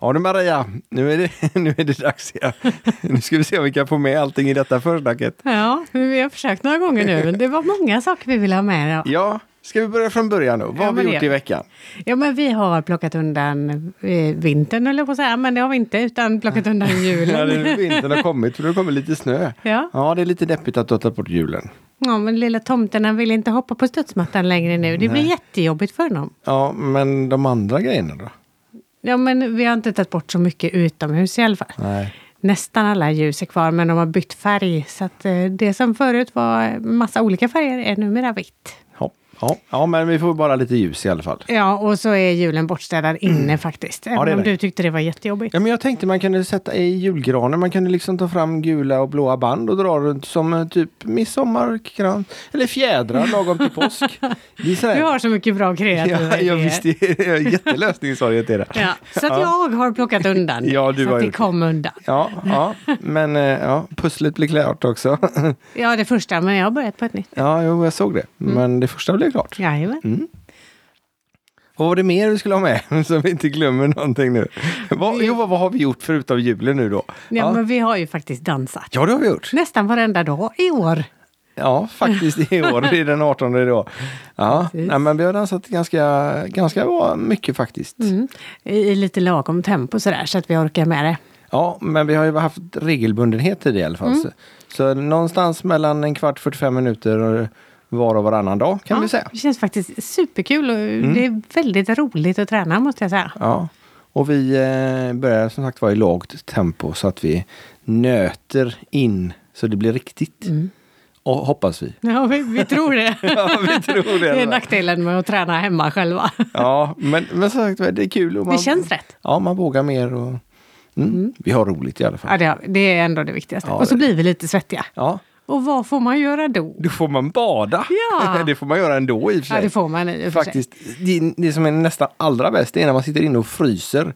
Ja du Maria, nu är det, nu är det dags igen. Nu ska vi se om vi kan få med allting i detta försnacket. Ja, vi har försökt några gånger nu. men Det var många saker vi ville ha med. Ja, Ja, ska vi börja från början då? Vad Ja, har vi gjort det- i veckan? ja men vi har plockat undan eh, vintern, eller på att säga. Men det har vi inte, utan plockat undan Ja, julen. det, vintern har kommit för det har kommit lite snö. Ja. Ja, det är lite deppigt att du har tagit bort julen. ja, men lilla tomten vill inte hoppa på studsmattan längre nu. Det blir jättejobbigt för honom. Ja, men de andra grejerna då? Ja, men vi har inte tagit bort så mycket utomhus i alla fall. Nej. Nästan alla ljus är kvar, men de har bytt färg. Så eh, det som förut var massa olika färger är numera vitt. Ja, ja, ja, men vi får bara lite ljus i alla fall. Ja, och så är julen bortstädad inne faktiskt. Även är om det. du tyckte det var jättejobbigt. Ja, men jag tänkte man kunde sätta i julgranen, man kunde liksom ta fram gula och blåa band och dra runt som eh, typ midsommarkrans. Eller fjädrar lagom till påsk. Du har så mycket bra kreativa Ja, jag idéer. visste det. Jag är jättelösningsorienterad. Ja, så att jag har plockat undan det, Ja, du så har att det kom undan. Ja, ja, men eh, ja, pusslet blir klart också. Ja, det första, men jag har börjat på ett nytt. Ja, jo, jag såg det. Men det första blev klart. Jajamän. Vad var det mer vi skulle ha med så vi inte glömmer någonting nu? Vad, jo, vad, vad har vi gjort förutom julen nu då? Ja, Ja, men vi har ju faktiskt dansat. ja det har vi gjort. Nästan varenda dag i år. Ja, faktiskt i år. Det är den 18 idag. Ja, Precis. nej, men vi har dansat ganska, ganska mycket faktiskt. Mm. I, lite lagom tempo sådär, så att vi orkar med det. Ja, men vi har ju haft regelbundenhet i det i alla fall. Mm. Så, någonstans mellan en kvart 45 minuter var och varannan dag kan ja, vi säga. Det känns faktiskt superkul och det är väldigt roligt att träna måste jag säga. Ja, och vi eh, börjar som sagt vara i lågt tempo så att vi nöter in så det blir riktigt. Mm. Och hoppas vi. Ja, vi, vi tror det. Ja, vi tror det. Det är nackdelen med att träna hemma själva. Ja, men, men som sagt det är kul. Och man, Det känns rätt. Ja, man vågar mer och mm, vi har roligt i alla fall. Ja, det, har det är ändå det viktigaste. Ja, och så det- blir vi lite svettiga. Ja, Och vad får man göra då? då får man bada. Ja. det får man göra ändå i och för sig. Ja, det får man i och för. Faktiskt, det, det som är nästan allra bäst är när man sitter inne och fryser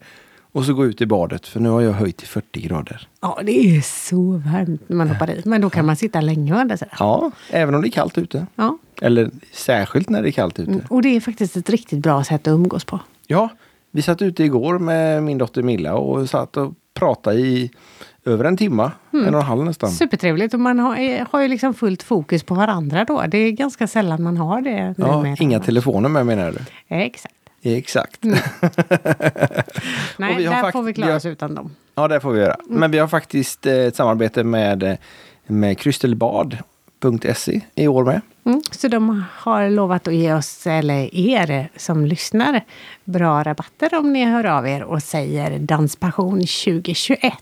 och så går ut i badet för nu har jag höjt till 40 grader. Ja, det är så varmt när man hoppar i. Men då kan man sitta länge och andas. Ja. Ja, även om det är kallt ute. Ja. Eller särskilt när det är kallt ute. Och det är faktiskt ett riktigt bra sätt att umgås på. Ja, vi satt ute igår med min dotter Milla och satt och pratade i över en timme, Mm. en och en halv nästan. Supertrevligt och man har, är- har ju liksom fullt fokus på varandra då. Det är ganska sällan man har det. Ja, inga telefoner med menar du? Exakt. Exakt. Nej, vi har där fakt- får vi vi klara har- oss utan dem. Ja, det får vi göra. Mm. Men vi har faktiskt eh, ett samarbete med, eh, med krystelbad.se i år med. Mm. Så de har lovat att ge oss, eller er som lyssnar, bra rabatter om ni hör av er och säger Danspassion 2021.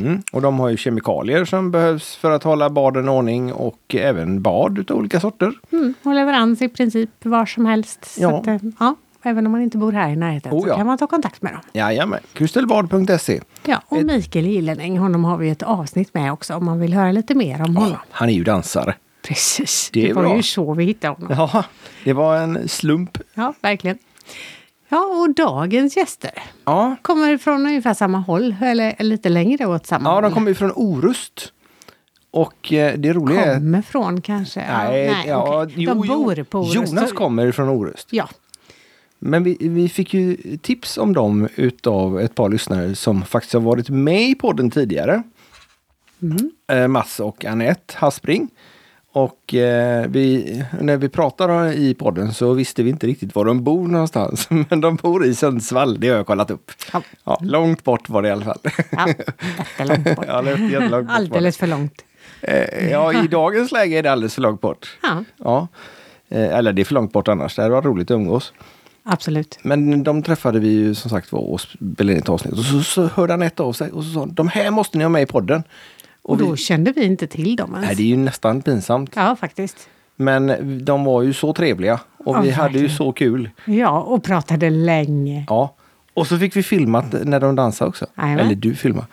Mm. Och de har ju kemikalier som behövs för att hålla baden i ordning och även bad utav olika sorter. Mm. Och leverans i princip var som helst. Så Ja. att, eh, ja, även om man inte bor här i närheten Oh, så ja. kan man ta kontakt med dem. Jajamän, krystelbad.se. Ja, och Ett- Mikael Gyllenäng, honom har vi ett avsnitt med också om man vill höra lite mer om honom. Ja, han är ju dansare. Precis, Det det var bra. ju så vi hittade honom. Ja, det var en slump. Ja, verkligen. Ja, och dagens gäster Ja, kommer från ungefär samma håll, eller lite längre åt samma ja håll. de kommer ju från Orust. Och eh, det roliga är... Kommer från kanske? Nej, ja, okej. jo, De jo. bor på Orust. Jonas kommer från Orust. Ja, Men vi, vi fick ju tips om dem utav ett par lyssnare som faktiskt har varit med i podden tidigare. Mm. Eh, Mats och Annette Haspring. Och eh, vi, när vi pratade i podden så visste vi inte riktigt var de bor någonstans. Men de bor i Sundsvall, det har jag kollat upp. Ja. Ja, långt bort var det i alla fall. ja jättelångt bort. Ja, jättelångt bort. Alldeles för långt. Eh, ja, i dagens läge är det alldeles för långt bort. Ja, Ja. Eh, eller det är för långt bort annars. Det hade varit roligt att umgås. absolut. Men de träffade vi ju som sagt var och spelade in ett avsnitt. Och så, så hörde Anette av sig och så sa de här måste ni ha med i podden. Och då vi, kände vi inte till dem ens. nej, det är ju nästan pinsamt. Ja, faktiskt. Men de var ju så trevliga och Ja, vi hade ju så kul. Ja, och pratade länge. Ja. Och så fick vi filmat när de dansade också. Jajamän. Eller du filmade.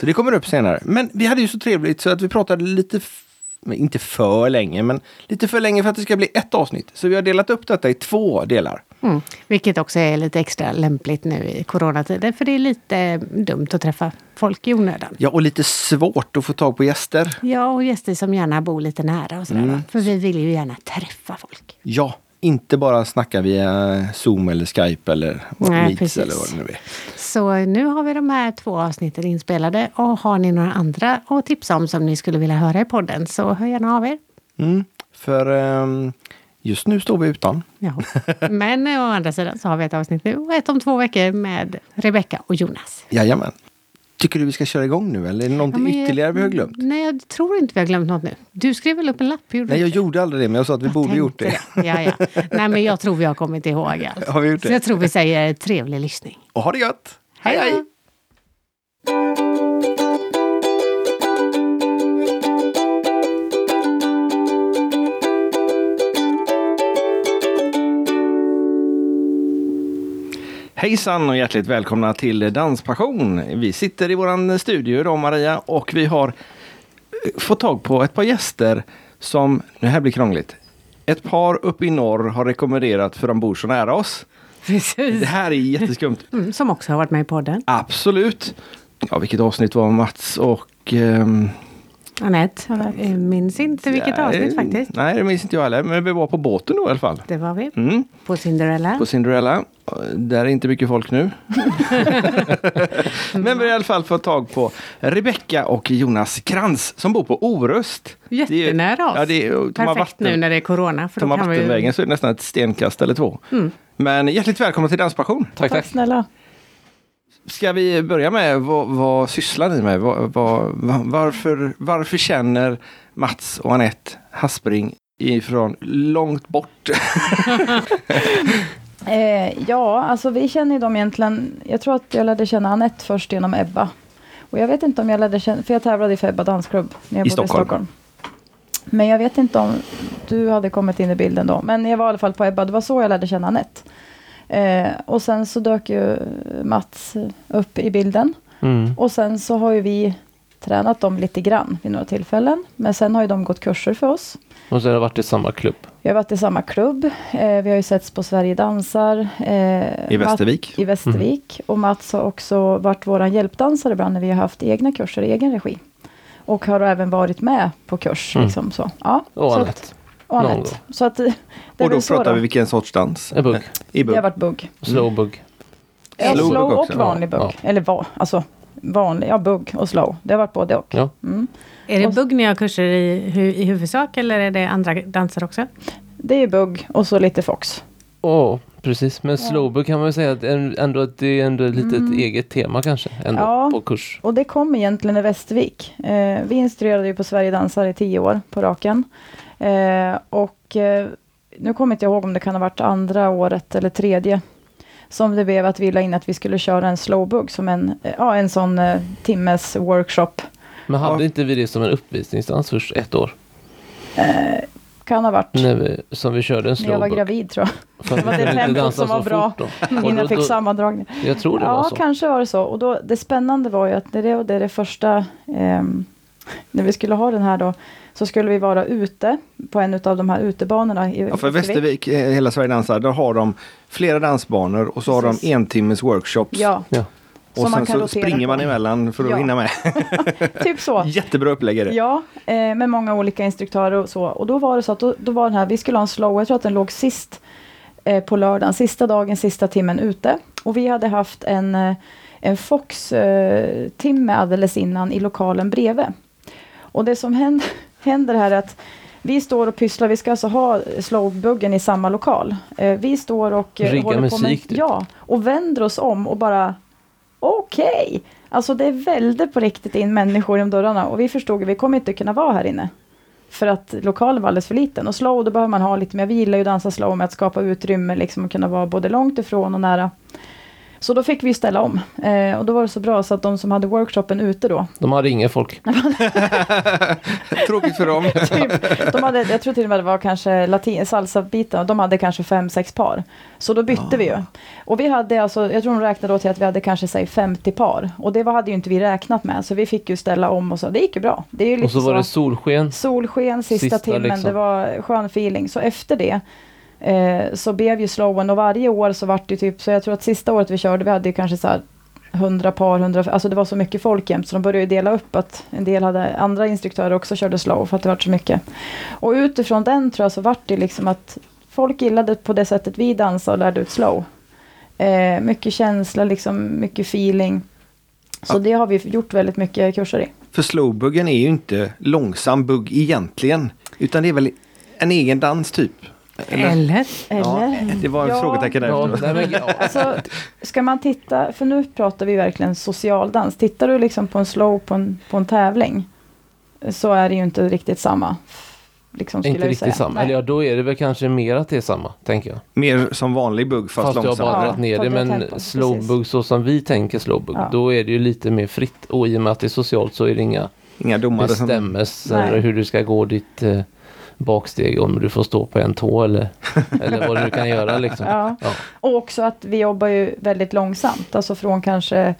Så det kommer upp senare. Men vi hade ju så trevligt så att vi pratade lite, inte för länge, men lite för länge för att det ska bli ett avsnitt. Så vi har delat upp detta i två delar. Mm. Vilket också är lite extra lämpligt nu i coronatider. För det är lite dumt att träffa folk i onödan. Ja, och lite svårt att få tag på gäster. Ja, och gäster som gärna bor lite nära och sådär. Mm. För vi vill ju gärna träffa folk. Ja, inte bara snacka via Zoom eller Skype eller Nej, Meets precis. eller vad det nu är. Så nu har vi de här två avsnitten inspelade och har ni några andra att tipsa om som ni skulle vilja höra i podden så hör gärna av er. Mm. För ehm, just nu står vi utan. Ja. Men å andra sidan så har vi ett avsnitt nu och ett om två veckor med Rebecka och Jonas. Jajamän. Tycker du vi ska köra igång nu eller är det någonting Ja, ytterligare vi har glömt? Nej, jag tror inte vi har glömt något nu. Du skrev väl upp en lapp? Gjorde Nej, jag inte? gjorde aldrig det, men jag sa att vi Jag borde gjort det. tänkte Ja, ja. Nej, men jag tror vi har kommit ihåg allt. Har vi gjort Så det? jag tror vi säger trevlig lyssning. Och ha det gött! Hej hej! hej. Hejsan och hjärtligt välkomna till Danspassion. Vi sitter i våran studio idag Maria och vi har eh, fått tag på ett par gäster som, det här blir krångligt, ett par uppe i norr har rekommenderat för de bor så nära oss. Det Precis. här är jätteskumt. Mm, som också har varit med i podden. Absolut. Ja, vilket avsnitt var Mats och... ehm, Anette, jag minns inte vilket ja, avsnitt eh, faktiskt. Nej, det minns inte jag heller. Men vi var på båten då i alla fall. Det var vi. Mm, På Cinderella. på Cinderella. Där är inte mycket folk nu. men vi har i alla fall fått tag på Rebecka och Jonas Krantz som bor på Orust. Jättenära oss. Ja, det är, Perfekt vatten, nu när det är corona. För de då har kan vi ju- vattenvägen så är det nästan ett stenkast eller två. Mm. Men hjärtligt välkomna till Danspassion. Tack, tack. snälla. Ska vi börja med vad, vad sysslar ni med? Vad, vad, va- varför, varför känner Mats och Anette Haspring ifrån långt bort? Eh, ja, alltså vi känner ju dem egentligen. Jag tror att jag lärde känna Anette först genom Ebba. Och jag vet inte om jag lärde känna, för jag tävlade för Ebba dansklubb när jag I bodde Stockholm. i Stockholm. Men jag vet inte om du hade kommit in i bilden då. Men jag var i alla fall på Ebba, det var så jag lärde känna Anette. Eh, och sen så dök ju Mats upp i bilden. Mm. Och sen så har ju vi tränat dem lite grann vid några tillfällen. Men sen har ju de gått kurser för oss. Och så har det varit i samma klubb. Vi har varit i samma klubb. Eh, vi har ju setts på Sverige dansar. Eh, I Västervik? i Västervik. Och Mats har också varit vår hjälpdansare ibland när vi har haft egna kurser i egen regi. Och har även varit med på kurs. Mm. Liksom så. Ja, Och så Anette. Att, och Någon Anette. Så att, det Och då pratar då. vi vilken sorts dans? En bugg. I Det bugg. har varit bugg. Slow bugg. Ja, Slow slow, och vanlig bugg. Ja. Eller va, alltså vanlig, ja bugg och slow. Det har varit både och. Ja. Mm. Är det bugg ni har kurser i, hu- i huvudsak eller är det andra danser också? Det är bugg och så lite fox. Åh, precis. Men slow bugg kan man väl säga att ändå, att det är ändå ett litet Mm. eget tema kanske. Ändå Ja. på kurs. Och det kom egentligen i Västervik. Eh, vi instruerade ju på Sverige dansar i tio år på raken. Eh, och eh, nu kommer inte jag ihåg om det kan ha varit andra året eller tredje. Som det blev att vi la in att vi skulle köra en slowbug som en, eh, ja, en sån eh, timmes workshop. Men hade Ja. inte vi det som en uppvisningsdans först ett år? Eh, kan ha varit När vi, som vi körde en när jag var gravid tror jag. För Det var det tempot som var bra. Och Innan jag fick sammandragning. Jag tror det var Ja, så. kanske var det så. Och då, det spännande var ju att det, det är det första, ehm, när vi skulle ha den här då, så skulle vi vara ute på en av de här utebanorna i Ja, för Västervik, eh, hela Sverige dansar, där har de flera dansbanor och så har Precis. de en timmes workshops. Ja, Ja. och som sen så springer man emellan för att Ja. hinna med. typ så. Jättebra upplägg är det. Ja, eh, med många olika instruktörer och så. Och då var det så att då, då var den här, vi skulle ha en slow, jag tror att den låg sist eh, på lördagen, sista dagen, sista timmen ute. Och vi hade haft en, eh, en Fox-timme alldeles innan i lokalen bredvid. Och det som händer, händer här är att vi står och pysslar, vi ska alltså ha slowbuggen i samma lokal. Eh, vi står och eh, Rigga håller på med, musik, typ. Ja, och vänder oss om och bara okej. Alltså det välde på riktigt in människor i dörrarna och vi förstod att vi kommer inte kunna vara här inne. För att lokalen var alldeles för liten. Och slow, då behöver man ha lite mer, vi gillar ju att dansa slow med att skapa utrymme liksom och kunna vara både långt ifrån och nära. Så då fick vi ställa om. Eh, och då var det så bra så att de som hade workshopen ute då, De hade inga folk. Tråkigt för dem. typ, de hade, jag tror till och med det var kanske latin, salsa-biten, de hade kanske fem, sex par. Så då bytte vi ju. Och vi hade alltså, jag tror de räknade då till att vi hade kanske säg 50 par. Och det var, hade ju inte vi räknat med, så vi fick ju ställa om och så. Det gick ju bra. Det är ju Och så var det solsken. solsken sista, Sista, timmen, liksom. det var skön feeling. Så efter det eh, så blev ju slowen och varje år så vart det typ, så jag tror att sista året vi körde, vi hade ju kanske så här 100 par, 100, alltså det var så mycket folk jämt så de började dela upp att en del hade, andra instruktörer också körde slow för att det var så mycket. Och utifrån den tror jag så vart det liksom att folk gillade på det sättet vi dansade och lärde ut slow. Eh, mycket känsla, liksom, mycket feeling. Så Ja. det har vi gjort väldigt mycket kurser i. För slowbuggen är ju inte långsam bugg egentligen. Utan det är väl en egen dans typ. Eller? Ja, Eller? det var en Ja. frågetecken där. Ja, men, ja. Alltså, ska man titta, för nu pratar vi verkligen socialdans. Tittar du liksom på en slow på en, på en tävling så är det ju inte riktigt samma. Liksom, Inte jag riktigt säga. samma. Nej. Eller ja, då är det väl kanske mer att det är samma, tänker jag. Mer som vanlig bugg fast, Fast jag har långsammare. bara Ja, dragit ner det. Men tempo, precis. slowbug så som vi tänker slowbug, Ja. då är det ju lite mer fritt. Och i och med att det är socialt så är det inga Inga domare som... bestämmelser Nej. hur du ska gå ditt eh, baksteg, om du får stå på en tå eller, eller vad du kan göra liksom. Ja. Ja. Och också att vi jobbar ju väldigt långsamt, alltså från kanske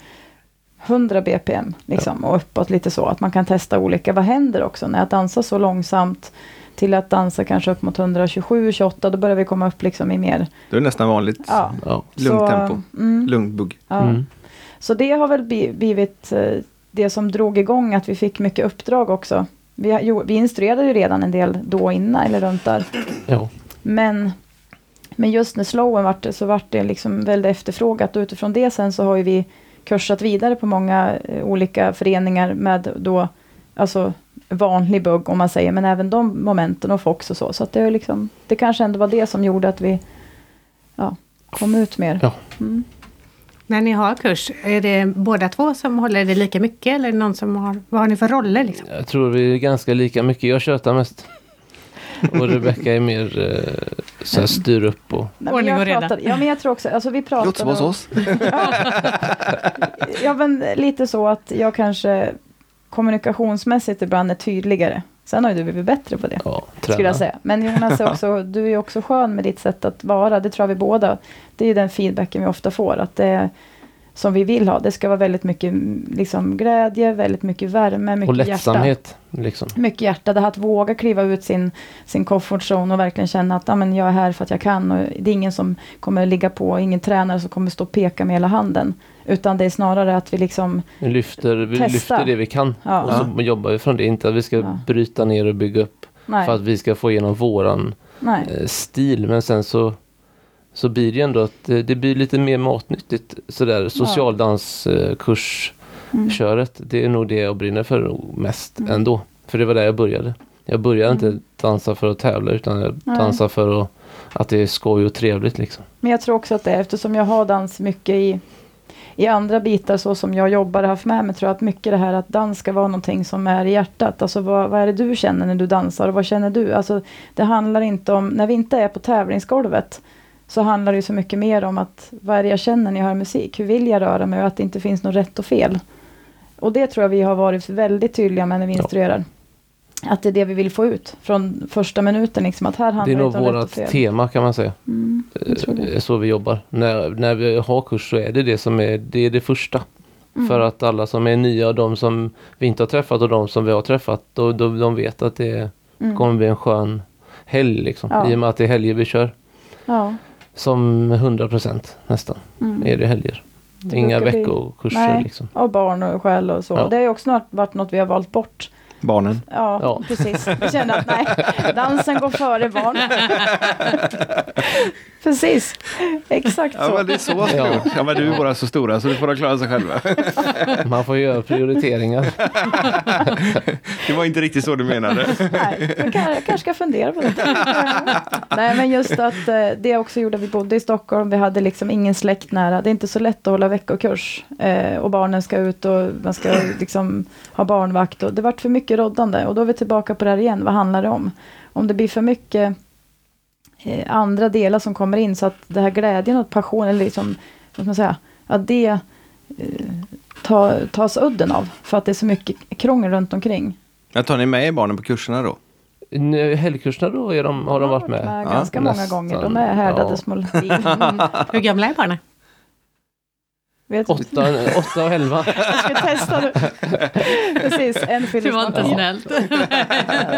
100 bpm liksom, och uppåt lite så. Att man kan testa olika. Vad händer också när jag dansar så långsamt till att dansa kanske upp mot 127, 28, då börjar vi komma upp liksom i mer... Det är nästan vanligt. Ja, Ja. Lugnt så, tempo. Mm, Lugn bugg. ja. Mm. Så det har väl bli- blivit eh, det som drog igång att vi fick mycket uppdrag också. Vi, har- jo, vi instruerade ju redan en del då innan, eller runt där. Ja. Men, men just när slowen vart det, så vart det liksom väldigt efterfrågat och utifrån det sen så har ju vi kursat vidare på många eh, olika föreningar med då, alltså vanlig bugg om man säger, men även de momenten och Fox och så. Så att det, är liksom, det kanske ändå var det som gjorde att vi ja, kom ut mer. Ja. Mm. När ni har kurs, är det båda två som håller det lika mycket eller någon som har, vad har ni för roller liksom? Jag tror vi är ganska lika mycket. Jag tjötar mest. Och Rebecka är mer eh, så här, styr upp och... Nej, men Ordning jag och reda. pratade- Ja, men jag tror också, alltså vi pratade... Låter som hos oss. Ja, men lite så att jag kanske kommunikationsmässigt ibland är tydligare. Sen har ju du blivit bättre på det, Ja, skulle jag säga. Men Jonas, är också, du är också skön med ditt sätt att vara. Det tror jag vi båda. Det är den feedbacken vi ofta får. Att det som vi vill ha. Det ska vara väldigt mycket mm, liksom, glädje, väldigt mycket värme, mycket Och hjärta. lättsamhet. Liksom. Mycket hjärta. Det här att våga kliva ut sin, sin comfort zone och verkligen känna att ah, men jag är här för att jag kan. Och det är ingen som kommer ligga på, ingen tränare som kommer stå och peka med hela handen. Utan det är snarare att vi liksom, Vi lyfter, vi Testa. lyfter det vi kan. Ja. Och så jobbar vi från det. Inte att vi ska Ja. bryta ner och bygga upp. nej, För att vi ska få igenom våran nej. eh, stil. Men sen så, så blir det ändå att det, det blir lite mer matnyttigt. Sådär socialdanskurs Mm. köret. Det är nog det jag brinner för mest Mm. ändå. För det var där jag började. Jag började Mm. inte dansa för att tävla utan jag dansar för att, att det är skoj och trevligt liksom. Men jag tror också att det är eftersom jag har dans mycket i, i andra bitar så som jag jobbar och haft med mig tror jag att mycket det här att dans ska vara någonting som är i hjärtat. Alltså vad, vad är det du känner när du dansar och vad känner du? Alltså det handlar inte om, när vi inte är på tävlingsgolvet så handlar det ju så mycket mer om att vad är det jag känner när jag hör musik? Hur vill jag röra mig och att det inte finns något rätt och fel. Och det tror jag vi har varit väldigt tydliga med när vi Ja. instruerar. Att det är det vi vill få ut från första minuten. Liksom, att här handlar Det är nog fel. tema kan man säga. Mm. Det är så vi jobbar. När, när vi har kurs så är det det som är det, är det första. Mm. För att alla som är nya och de som vi inte har träffat och de som vi har träffat, då, då, de vet att det Mm. kommer bli en skön helg liksom. Ja. I och med att det är helger vi kör. Ja. Som 100% nästan Mm. är det helger. Inga bli- veckokurser Nej. liksom. Och barn och själ och så. Ja. Det har ju också varit något vi har valt bort. Barnen. Ja, Ja. precis. Vi kände att nej, dansen går före barn. precis, exakt Ja så. men det är så. Ja. Ja. ja men du är bara så stora så du får de klara sig själva. Man får göra prioriteringar. Det var inte riktigt så du menade. Nej, jag, kan, jag kanske ska fundera på det. Nej, men just att eh, det också gjorde att vi bodde i Stockholm. Vi hade liksom ingen släkt nära. Det är inte så lätt att hålla veckokurs. Eh, och barnen ska ut och man ska liksom ha barnvakt. Och det vart för mycket roddande. Och då är vi tillbaka på det här igen. Vad handlar det om? Om det blir för mycket eh, andra delar som kommer in så att det här glädjen och passionen, liksom, vad ska man säga, att det eh, ta, tas udden av. För att det är så mycket krångel runt omkring. Jag tar ni med barnen på kurserna då? Nu, Helgkurserna då är de, har de varit med? med Ja, ganska många nästan. gånger. De är härdade Ja. små. Hur gamla är barnen? Vet? Åtta, åtta och elva. Jag ska testa nu. Precis, en fyller Det var inte snällt.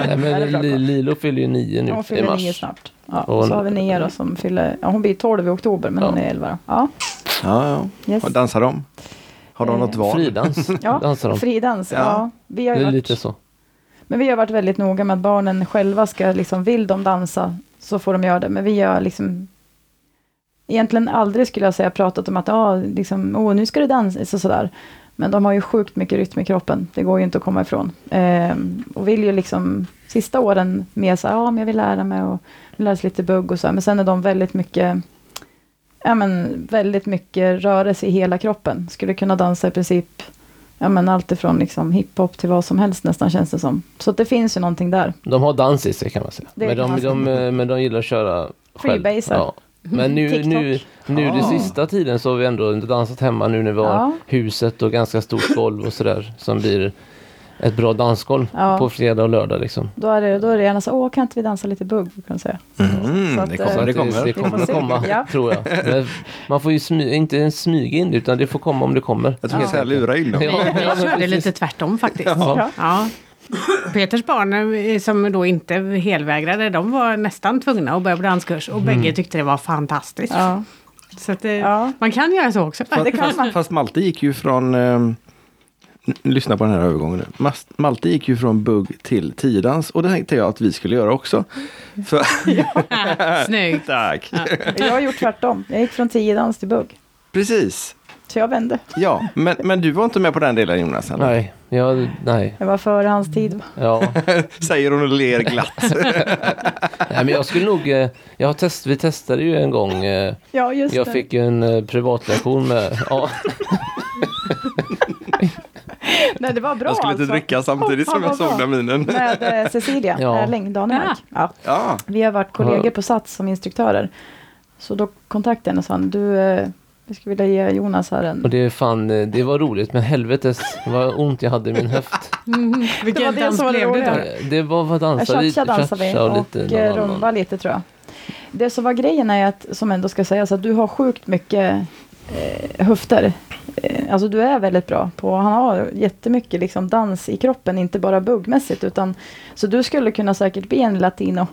Nej, men Lilo fyller ju nio nu Hon i fyller mars. nio snart. Ja, Och så hon- har vi Nia då som fyller, ja, hon blir 12 i oktober men Ja. hon är 11 då. Ja, Ja, ja. yes. Och dansar de? Har de Eh, något val? Fridans Ja, dansar de. Fridans, ja. Ja. Vi har Det är varit, lite så. Men vi har varit väldigt noga med att barnen själva ska, liksom, vill de dansa så får de göra det. Men vi har liksom egentligen aldrig skulle jag säga pratat om att ah, liksom, oh, nu ska det dansa och sådär. Men de har ju sjukt mycket rytm i kroppen. Det går ju inte att komma ifrån. Eh, och vill ju liksom sista åren mer så ja ah, men jag vill lära mig och lära sig lite bugg och så. Men sen är de väldigt mycket ja, men väldigt mycket rörelse i hela kroppen. Skulle kunna dansa i princip ja, men allt ifrån liksom hiphop till vad som helst nästan känns det som. Så det finns ju någonting där. De har dans i sig kan man säga. Det Men de, de, säga. men de gillar att köra själv. Freebasar. Ja. Men nu, TikTok. nu, nu Ah. den sista tiden så har vi ändå dansat hemma nu när vi har Ja. huset och ganska stort golv och sådär som blir ett bra dansgolv Ja. på fredag och lördag liksom. Då är det, då är det gärna så, åh kan inte vi dansa lite bugg? Kan man säga. Mm, Så att, det eh, kommer. Det Det, kommer. det kommer komma, Ja. tror jag. Men man får ju smy, inte ens smyga in det, utan det får komma om det kommer. Jag tror jag ska lura in dem. Ja, ja, men körde lite tvärtom faktiskt. Ja. Ja. Peters barn eh, som då inte helvägrade, de var nästan tvungna att börja på danskurs och bägge tyckte det var fantastiskt. Ja. Så att, eh, Ja. Man kan göra så också. Fast, det kan man. fast, fast Malte gick ju från... n- lyssna på den här övergången nu. Malte gick ju från bugg till tiodans och det tänkte jag att vi skulle göra också. För, Snyggt. tack! Jag har gjort tvärtom. Jag gick från tiodans till bugg. Precis. Så jag vände. Ja, men, men du var inte med på den delen Jonas? eller? Nej, jag, nej. Jag var före hans tid. Ja. Säger hon och ler glatt. nej, men jag skulle nog, eh, jag har test, vi testade ju en gång, eh, Ja, just jag det. fick ju en eh, privatlektion med, ja, Nej, det var bra Jag skulle inte alltså. dricka samtidigt som Fan, jag såg den minen. Med eh, Cecilia Ja. Erling Danemark. Ja. Ja, Vi har varit kollegor på Sats som instruktörer. Så då kontaktade jag henne och sa, du, jag skulle vilja ge Jonas här en... och det är fan, eh, det var roligt, men helvetes vad ont jag hade i min höft. Mm. Vilken Det var det dans som var det blev det då? Eh, Det var vad dansade Cha-cha dansade vi och och lite eh, rumba lite tror jag. Det som var grejen är att, som ändå ska sägas, att du har sjukt mycket eh, höfter. Eh, alltså du är väldigt bra på, han har jättemycket liksom dans i kroppen, inte bara buggmässigt utan så du skulle kunna säkert bli en latino.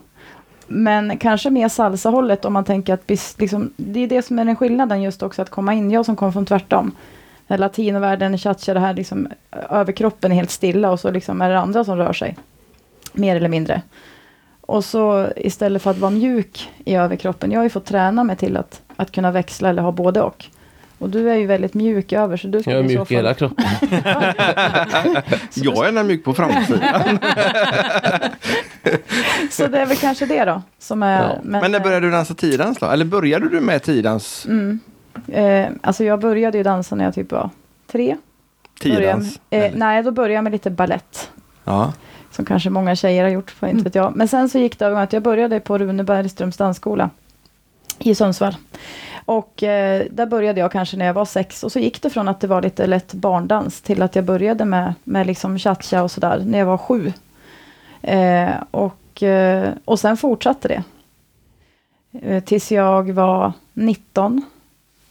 Men kanske mer salsa-hållet om man tänker att bis, liksom, det är det som är den skillnaden just också att komma in, jag som kom från tvärtom. Latinovärlden, cha det här liksom överkroppen är helt stilla och så liksom är det andra som rör sig. Mer eller mindre. Och så istället för att vara mjuk i överkroppen, jag har ju fått träna mig till att, att kunna växla eller ha både och. Och du är ju väldigt mjuk över så du ska Jag är mjuk i hela kroppen. jag är mjuk på framsidan. Så det är väl kanske det då. Som är, Ja. Men när började du dansa tiodans då? Eller började du med tiodans? Mm. Eh, alltså jag började ju dansa när jag typ var tre. Med- Eh, nej, då började jag med lite ballett. Ja. Som kanske många tjejer har gjort, för inte vet jag. Men sen så gick det över att jag började på Rune Bergströms dansskola i Sundsvall. Och eh, där började jag kanske när jag var sex. Och så gick det från att det var lite lätt barndans till att jag började med, med liksom cha-cha och sådär när jag var sju. Eh, och, eh, och sen fortsatte det. Eh, tills jag var 19.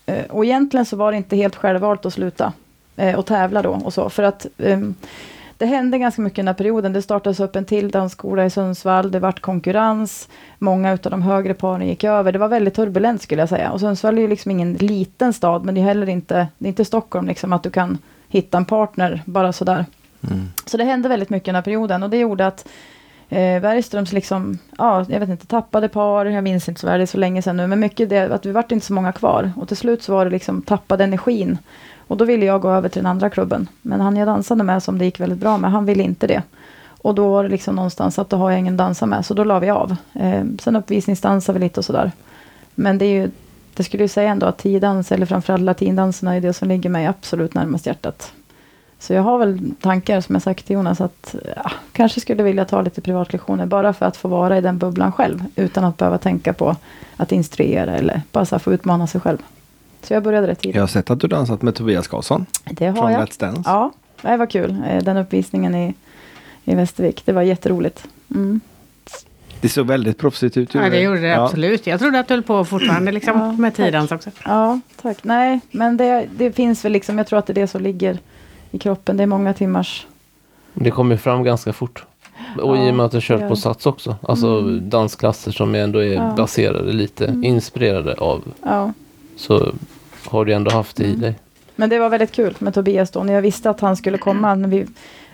Eh, och egentligen så var det inte helt självvalt att sluta. Eh, och tävla då och så. För att ehm, det hände ganska mycket i den här perioden. Det startades upp en till dansskola i Sundsvall. Det vart konkurrens. Många av de högre paren gick över. Det var väldigt turbulent skulle jag säga. Och Sundsvall är ju liksom ingen liten stad. Men det är heller inte, det är inte Stockholm liksom att du kan hitta en partner bara sådär. Mm. Så det hände väldigt mycket i den här perioden. Och det gjorde att eh, Bergströms liksom, ja, jag vet inte, tappade par. Jag minns inte så väl, det är så länge sedan nu. Men mycket det, att vi vart inte så många kvar. Och till slut så var det liksom tappade energin. Och då ville jag gå över till den andra klubben. Men han jag dansade med, som det gick väldigt bra med, han ville inte det. Och då var det liksom någonstans att då har jag ingen att dansa med, så då la vi av. Eh, sen uppvisningsdansade vi lite och sådär. Men det är ju, det skulle ju säga ändå att tiodans, eller framförallt latindanserna, är det som ligger mig absolut närmast hjärtat. Så jag har väl tankar, som jag sagt till Jonas, att ja, kanske skulle vilja ta lite privatlektioner, bara för att få vara i den bubblan själv, utan att behöva tänka på att instruera, eller bara så få utmana sig själv. Så jag började rätt tidigt. Jag har sett att du dansat med Tobias Karlsson Det har från jag. Let's Dance. Ja, det var kul. Eh, Den uppvisningen i, i Västervik. Det var jätteroligt. Mm. Det såg väldigt proffsigt ut. Ja, det gjorde det Ja. absolut. Jag trodde att du höll på fortfarande liksom, Ja, med tack. tidans också. Ja, tack. Nej, men det, det finns väl liksom, jag tror att det är det som ligger i kroppen. Det är många timmars... Det kommer fram ganska fort. Och i och med att jag kört på. Sats också. Alltså Mm. dansklasser som ändå är Ja. baserade lite, Mm. inspirerade av. Så har du ändå haft det i Mm. dig. Men det var väldigt kul med Tobias då. När jag visste att han skulle komma, när vi,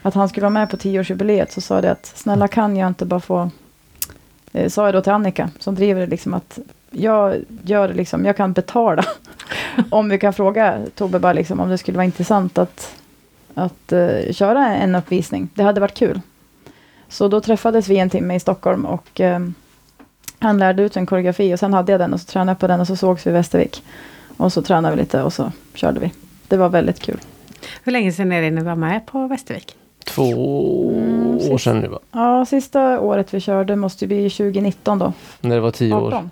att han skulle vara med på tioårsjubileet, så sa jag det att snälla kan jag inte bara få eh, sa jag då till Annika som driver det liksom att jag gör det liksom, jag kan betala. om vi kan fråga Tobbe bara liksom om det skulle vara intressant att, att uh, köra en uppvisning. Det hade varit kul. Så då träffades vi en timme i Stockholm och um, han lärde ut en koreografi och sen hade jag den och så tränade jag på den och så sågs vi i Västervik. Och så tränade vi lite och så körde vi. Det var väldigt kul. Hur länge sedan är det ni var med på Västervik? Två Mm, år sedan nu va? Ja, sista året vi körde måste ju bli 2019 då. När det var tio år. 18.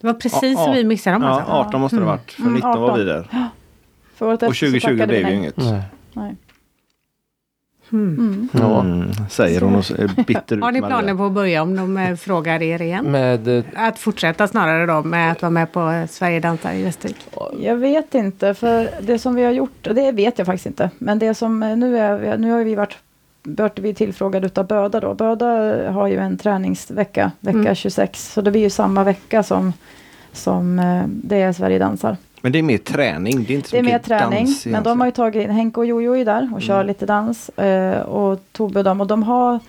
Det var precis som vi missade dem Ja, alltså. 18 måste det ha varit. För Mm, 19 var 18. vi där. För året Och efter så 2020 tackade vi blev ju inget. Nej. Nej. Mm. Ja. Mm, säger hon och är bitter Har ni planer på att börja om de eh, frågar er igen? Med, eh, Att fortsätta snarare då med att vara med på eh, Sverige dansar i Västervik? Jag vet inte, för det som vi har gjort, det vet jag faktiskt inte. Men det som nu är, nu har vi varit, varit vi tillfrågade utav Böda då. Böda har ju en träningsvecka, vecka Mm. 26. Så det blir ju samma vecka som, som det är Sverige dansar. Men det är mer träning. Det är inte så Det är mer träning, dans men de har ju tagit in, Henke och Jojo är där och kör Mm. lite dans. Eh, och Tobbe och dem, och de har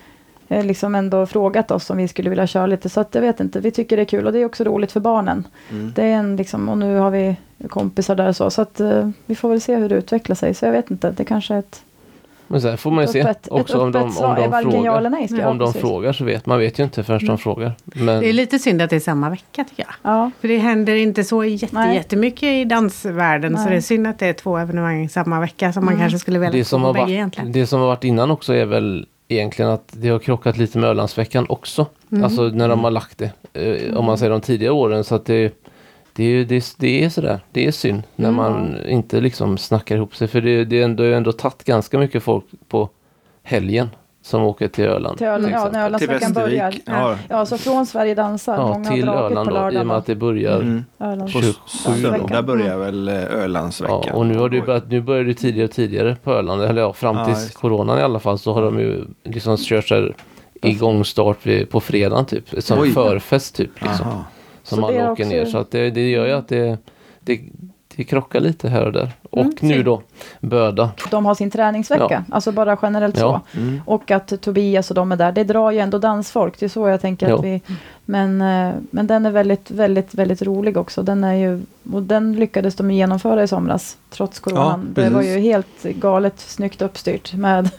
eh, liksom ändå frågat oss om vi skulle vilja köra lite. Så att jag vet inte, vi tycker det är kul och det är också roligt för barnen. Mm. Det är en liksom, och nu har vi kompisar där och så. Så att eh, vi får väl se hur det utvecklar sig. Så jag vet inte, det kanske är ett men så här får man ju se också om de, om de Varken ja eller frågar. nej. Om de frågar så vet man vet ju inte förrän Mm. de frågar. Men Det är lite synd att det är samma vecka tycker jag. Ja, För det händer inte så jätte, Nej. jättemycket i dansvärlden. Så Nej. det är synd att det är två evenemang samma vecka som man Mm. kanske skulle vilja det som, har varit, egentligen. det som har varit innan också är väl egentligen att det har krockat lite med Ölandsveckan också. Mm. Alltså när de har lagt det. Eh, Om man säger de tidigare åren. Så att det, det, är, det, det är sådär. Det är synd när Mm. man inte liksom snackar ihop sig. För det, det, är ändå, ändå tagit ganska mycket folk på helgen som åker till Öland. till Öland, ja, när Till Ölandsveckan börjar. Västervik. Ja. Ja, så från Sverige dansar. Ja, Många till Öland på då, i och med att det börjar Mm. Öland. På Tjugo- söndag Mm. börjar väl eh, Ölandsveckan. Ja, och nu har det börjat, nu börjar det tidigare och tidigare på Öland. Eller ja, fram Ja, till det. coronan i alla fall så har de ju liksom kört så här igångstart på fredagen typ. Som Oj. förfest typ. Liksom, Aha. Som Så man åker också- ner. Så att det, det gör ju att det, det, det krockar lite här och där. Och Mm, nu då Böda. De har sin träningsvecka, Ja. alltså bara generellt Ja. så. Mm. Och att Tobias och de är där, det drar ju ändå dansfolk. Det är så jag tänker Ja. att vi... Men, eh, men den är väldigt, väldigt, väldigt rolig också. Den är ju... Och den lyckades de genomföra i somras, trots coronan. Ja, det var ju helt galet snyggt uppstyrt med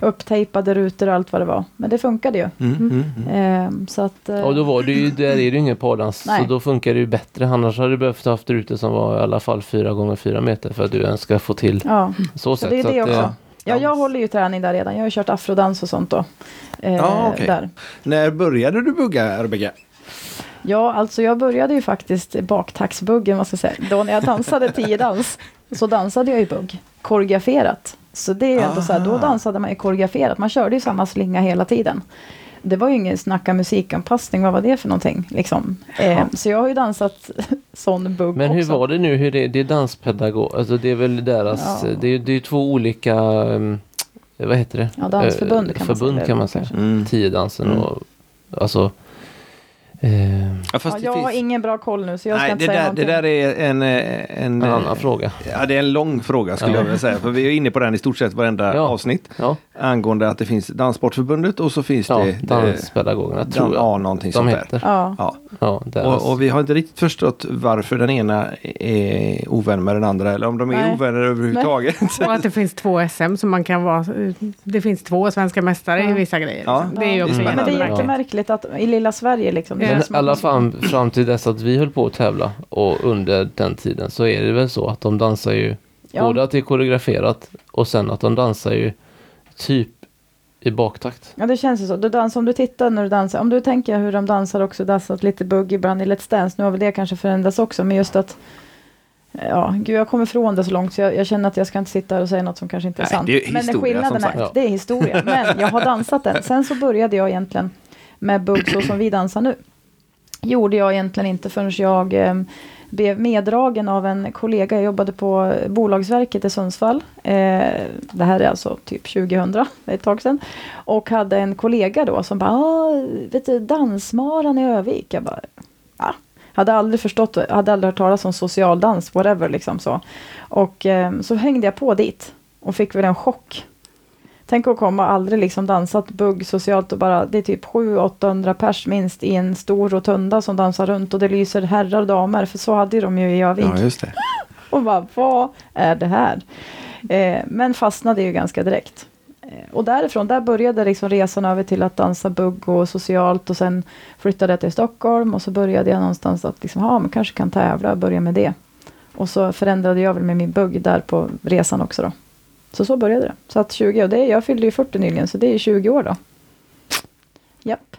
upptejpade rutor och allt vad det var. Men det funkade ju. Mm, mm, mm. Eh, så att... eh, Och då var det ju, där är det ju ingen pardans. Så då funkar det ju bättre. Annars hade du behövt haft rutor som var i alla fall 4 gånger 4 meter för att du ens ska få till Ja, så så sätt. det är Så det att, också. eh, Ja, jag håller ju träning där redan. Jag har ju kört afrodans och sånt då. Eh, Ja, okej. där. När började du bugga Rebecka? Ja, alltså jag började ju faktiskt baktaxbuggen, vad ska jag säga. Då när jag dansade tio dans så dansade jag ju bugg, koreograferat. Så det är ändå så här, då dansade man ju koreograferat. Man körde ju samma slinga hela tiden. Det var ju ingen snacka musikanpassning, vad var det för någonting? Liksom. Eh, så jag har ju dansat sån bugg Men hur också. var det nu? Hur det, det är danspedagog, alltså det är väl deras, Ja. det, är, det är två olika, um, vad heter det? Ja, dansförbund Eh, kan man förbund säga. kan man säga. Mm. Tiodansen Mm. och alltså eh, Ja, Ja, fast det jag har ingen bra koll nu, så jag ska Nej, inte det säga där, det någonting. där är en, eh, en, en eh, annan fråga. Ja, det är en lång fråga skulle Ja. jag vilja säga. För vi är inne på den i stort sett varenda Ja. avsnitt. Ja, Angående att det finns Danssportförbundet och så finns ja det... eh, danspedagogerna Dan, tror jag ja, någonting de sånt där. Ja. Ja. Ja, deras. Och, och vi har inte riktigt förstått varför den ena är ovän med den andra eller om de är Nej. ovänner överhuvudtaget. Och att det finns två SM som man kan vara. Det finns två svenska mästare Ja. i vissa grejer. Ja, liksom. Det är ju det också spännande. Men det är jättemärkligt att i lilla Sverige liksom. Men i att alla fall fram till dess att vi höll på att tävla och under den tiden så är det väl så att de dansar ju Ja. både att det är koreograferat och sen att de dansar ju typ i baktakt. Ja, det känns ju så. Du dansar, om du tittar när du dansar, om du tänker hur de dansar också, dansat lite bugg ibland i Let's Dance, nu har väl det kanske förändrats också, men just att Ja, gud jag kommer ifrån det så långt så jag, jag känner att jag ska inte sitta här och säga något som kanske inte är Nej, sant. det är men historia, skillnaden som är, det är historia. Men jag har dansat den. Sen så började jag egentligen med bugg så som vi dansar nu. Gjorde jag egentligen inte förrän jag eh, blev meddragen av en kollega. Jag jobbade på Bolagsverket i Sundsvall. Eh, det här är alltså typ 2000, det är ett tag sedan. Och hade en kollega då som bara, "Ah, vet du, Dansmaran i Övik. Jag bara, ja. Hade aldrig förstått, hade aldrig hört talas om socialdans, whatever liksom så. Och eh, så hängde jag på dit och fick väl en chock Tänk att komma, aldrig liksom dansat bugg socialt och bara, det är typ 700-800 pers minst i en stor rotunda som dansar runt och det lyser herrar och damer, för så hade de ju i Örnsköldsvik. Ja, just det. Och bara, vad är det här? Eh, men fastnade ju ganska direkt. Eh, och därifrån, där började liksom resan över till att dansa bugg och socialt och sen flyttade jag till Stockholm och så började jag någonstans att liksom, ja, man kanske kan tävla och börja med det. Och så förändrade jag väl med min bugg där på resan också då. Så så började det. Så att 20, och det, jag fyllde ju 40 nyligen, så det är ju 20 år då. Japp.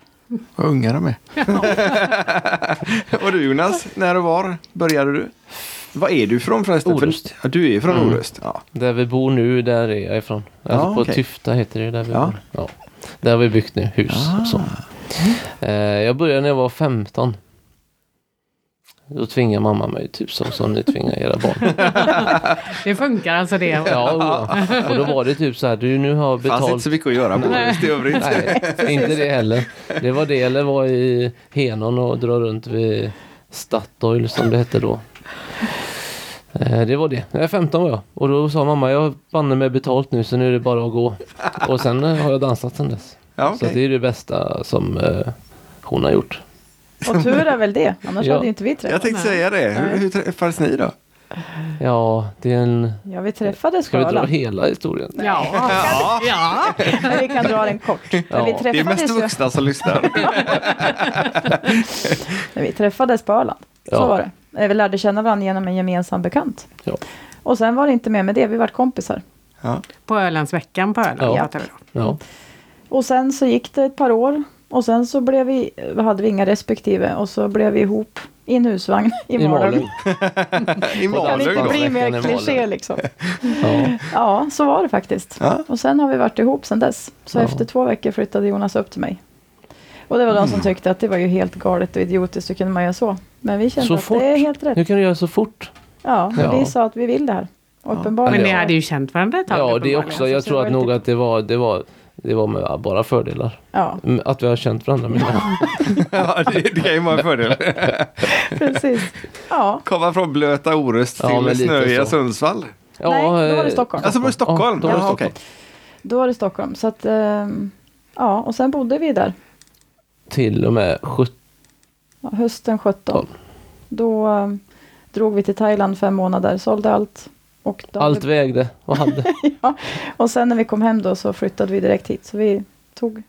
Vad unga de är. och du Jonas, när och var började du? Var är du ifrån förresten? Orust. För, ja, du är från Mm. Orust? Ja. Där vi bor nu, där är jag ifrån. Alltså Ja, på okej. Tyfta heter det där vi Ja. bor. Ja. Där har vi byggt nu hus och så. Eh, jag började när jag var 15. Då tvingade mamma mig typ som, som ni tvingar era barn. Det funkar alltså det. Ja, och, och då var det typ så här, du nu har Det fanns inte betalt så mycket att göra på Orust i övrigt. Nej, inte det heller. Det var det eller vara i Henon och dra runt vid Statoil som det hette då. Eh, Det var det. Jag är 15 var jag. Och då sa mamma, jag har banne mig betalt nu så nu är det bara att gå. Och sen eh, har jag dansat sen dess. Ja, Så okej. det är det bästa som eh, hon har gjort. Och tur är väl det, annars Ja. hade ju inte vi Jag träffats. tänkte säga det. Hur, hur träffades ni då? Ja, det är en... Ja, vi träffades Ska på vi dra hela historien? Ja. ja. Men vi kan dra den kort. Men Ja, vi det Det är träffades mest vuxna som lyssnar. Men vi träffades på Öland. Så Ja. var det. Eh, Vi lärde känna varandra genom en gemensam bekant. Ja. Och sen var det inte mer med det, vi vart kompisar. Ja. På Ölandsveckan på Öland Ja. Ja. Och sen så gick det ett par år. Och sen så blev vi, hade vi inga respektive. Och så blev vi ihop i en husvagn i, I Malung. Malung. I Kan Malung inte bli mer kliché Malung. liksom. Ja. Ja, så var det faktiskt. Ja. Och sen har vi varit ihop sen dess. Så Ja. efter två veckor flyttade Jonas upp till mig. Och det var de Mm. som tyckte att det var ju helt galet och idiotiskt, hur kunde man göra så? Men vi kände Så att fort? det är helt rätt. Hur kan du göra så fort? Ja, Ja. vi sa att vi vill det här. Uppenbarligen. Men ni hade ju känt varandra ett tag Ja, det också. Jag så tror det att nog att det var, det var, det var med bara fördelar. Ja, Mm, Att vi har känt varandra. Men Ja, det, det kan ju vara en fördel. precis. Ja, Komma från blöta Orust Ja, till lite snöiga så. Sundsvall. ja, Nej, då var det eh, Stockholm. Alltså var det Stockholm? Ja, då var det Stockholm. okej. då var det Stockholm. Så att, ehm, ja, och sen bodde vi där. Till och med 17. Ja, hösten 17. Tolv. Då ehm, drog vi till Thailand fem månader, sålde allt. Och, då Allt vägde och hade. och sen när vi kom hem då så flyttade vi direkt hit. Så vi tog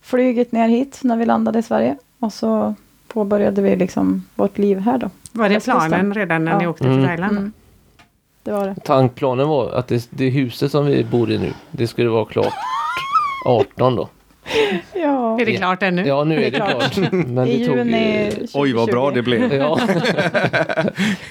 flyget ner hit när vi landade i Sverige. Och så påbörjade vi liksom vårt liv här då. Var det planen redan när ni Ja. åkte till Mm. Thailand? Mm. Det var det. Tankplanen var att det, det huset som vi bor i nu, det skulle vara klart 18 då. Ja, Är det Ja. klart ännu? Ja, nu är det klart. Men i det tog juni ju... 2020. Oj, vad bra det blev. Ja,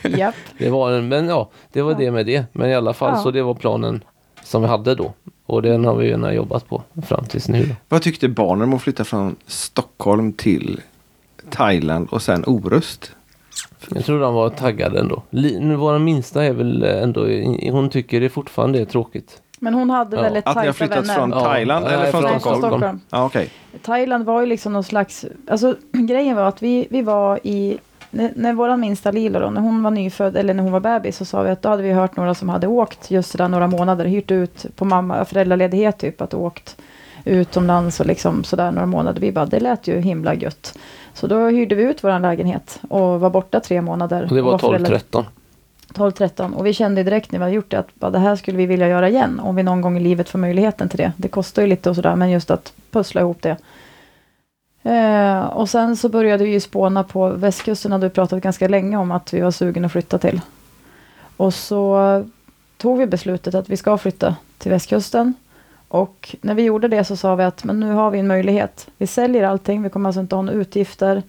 Japp. det var en, men ja, det var Ja. det med det. Men i alla fall Ja. så det var planen som vi hade då. Och den har vi ju gärna jobbat på fram tills nu. Vad tyckte barnen om att flytta från Stockholm till Thailand och sen Orust? Jag tror de var taggade ändå. Vår minsta är väl ändå, hon tycker det fortfarande är tråkigt. Men hon hade Ja. väldigt Att ni har tajta flyttat vänner. från Ja. Thailand Nej, eller från från Stockholm? Stockholm. Ja, okej. Thailand var ju liksom någon slags, alltså grejen var att vi, vi var i, när, när vår minsta Lilo då, när hon var nyfödd, eller när hon var bebis, så sa vi att då hade vi hört några som hade åkt just sådär några månader, hyrt ut på mamma, föräldraledighet typ, att åkt utomlands och liksom sådär några månader. Vi bara, det lät ju himla gött. Så då hyrde vi ut vår lägenhet och var borta tre månader. Och det var och 12-13. 12-13 och vi kände direkt när vi hade gjort det att bara, det här skulle vi vilja göra igen om vi någon gång i livet får möjligheten till det. Det kostar ju lite och sådär men just att pussla ihop det. Eh, och sen så började vi ju spåna på västkusten hade vi pratat ganska länge om att vi var sugen att flytta till. Och så tog vi beslutet att vi ska flytta till västkusten. Och när vi gjorde det så sa vi att men nu har vi en möjlighet. Vi säljer allting, vi kommer alltså inte ha några utgifter.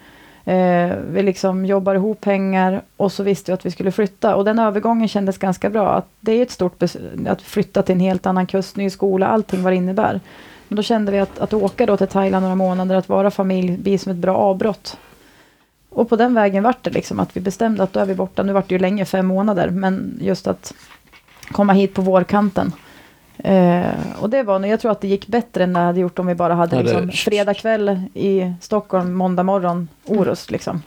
Eh, vi liksom jobbar ihop pengar och så visste vi att vi skulle flytta. Och den övergången kändes ganska bra. Att det är ett stort beslut att flytta till en helt annan kust, ny skola, allting vad det innebär. Men då kände vi att, att åka då till Thailand några månader, att vara familj, blir som ett bra avbrott. Och på den vägen vart det liksom att vi bestämde att då är vi borta. Nu vart det ju länge, fem månader, men just att komma hit på vårkanten. Eh, och det var, nog- jag tror att det gick bättre än det hade gjort om vi bara hade Ja, det- liksom, fredag kväll i Stockholm, måndag morgon, Orust liksom.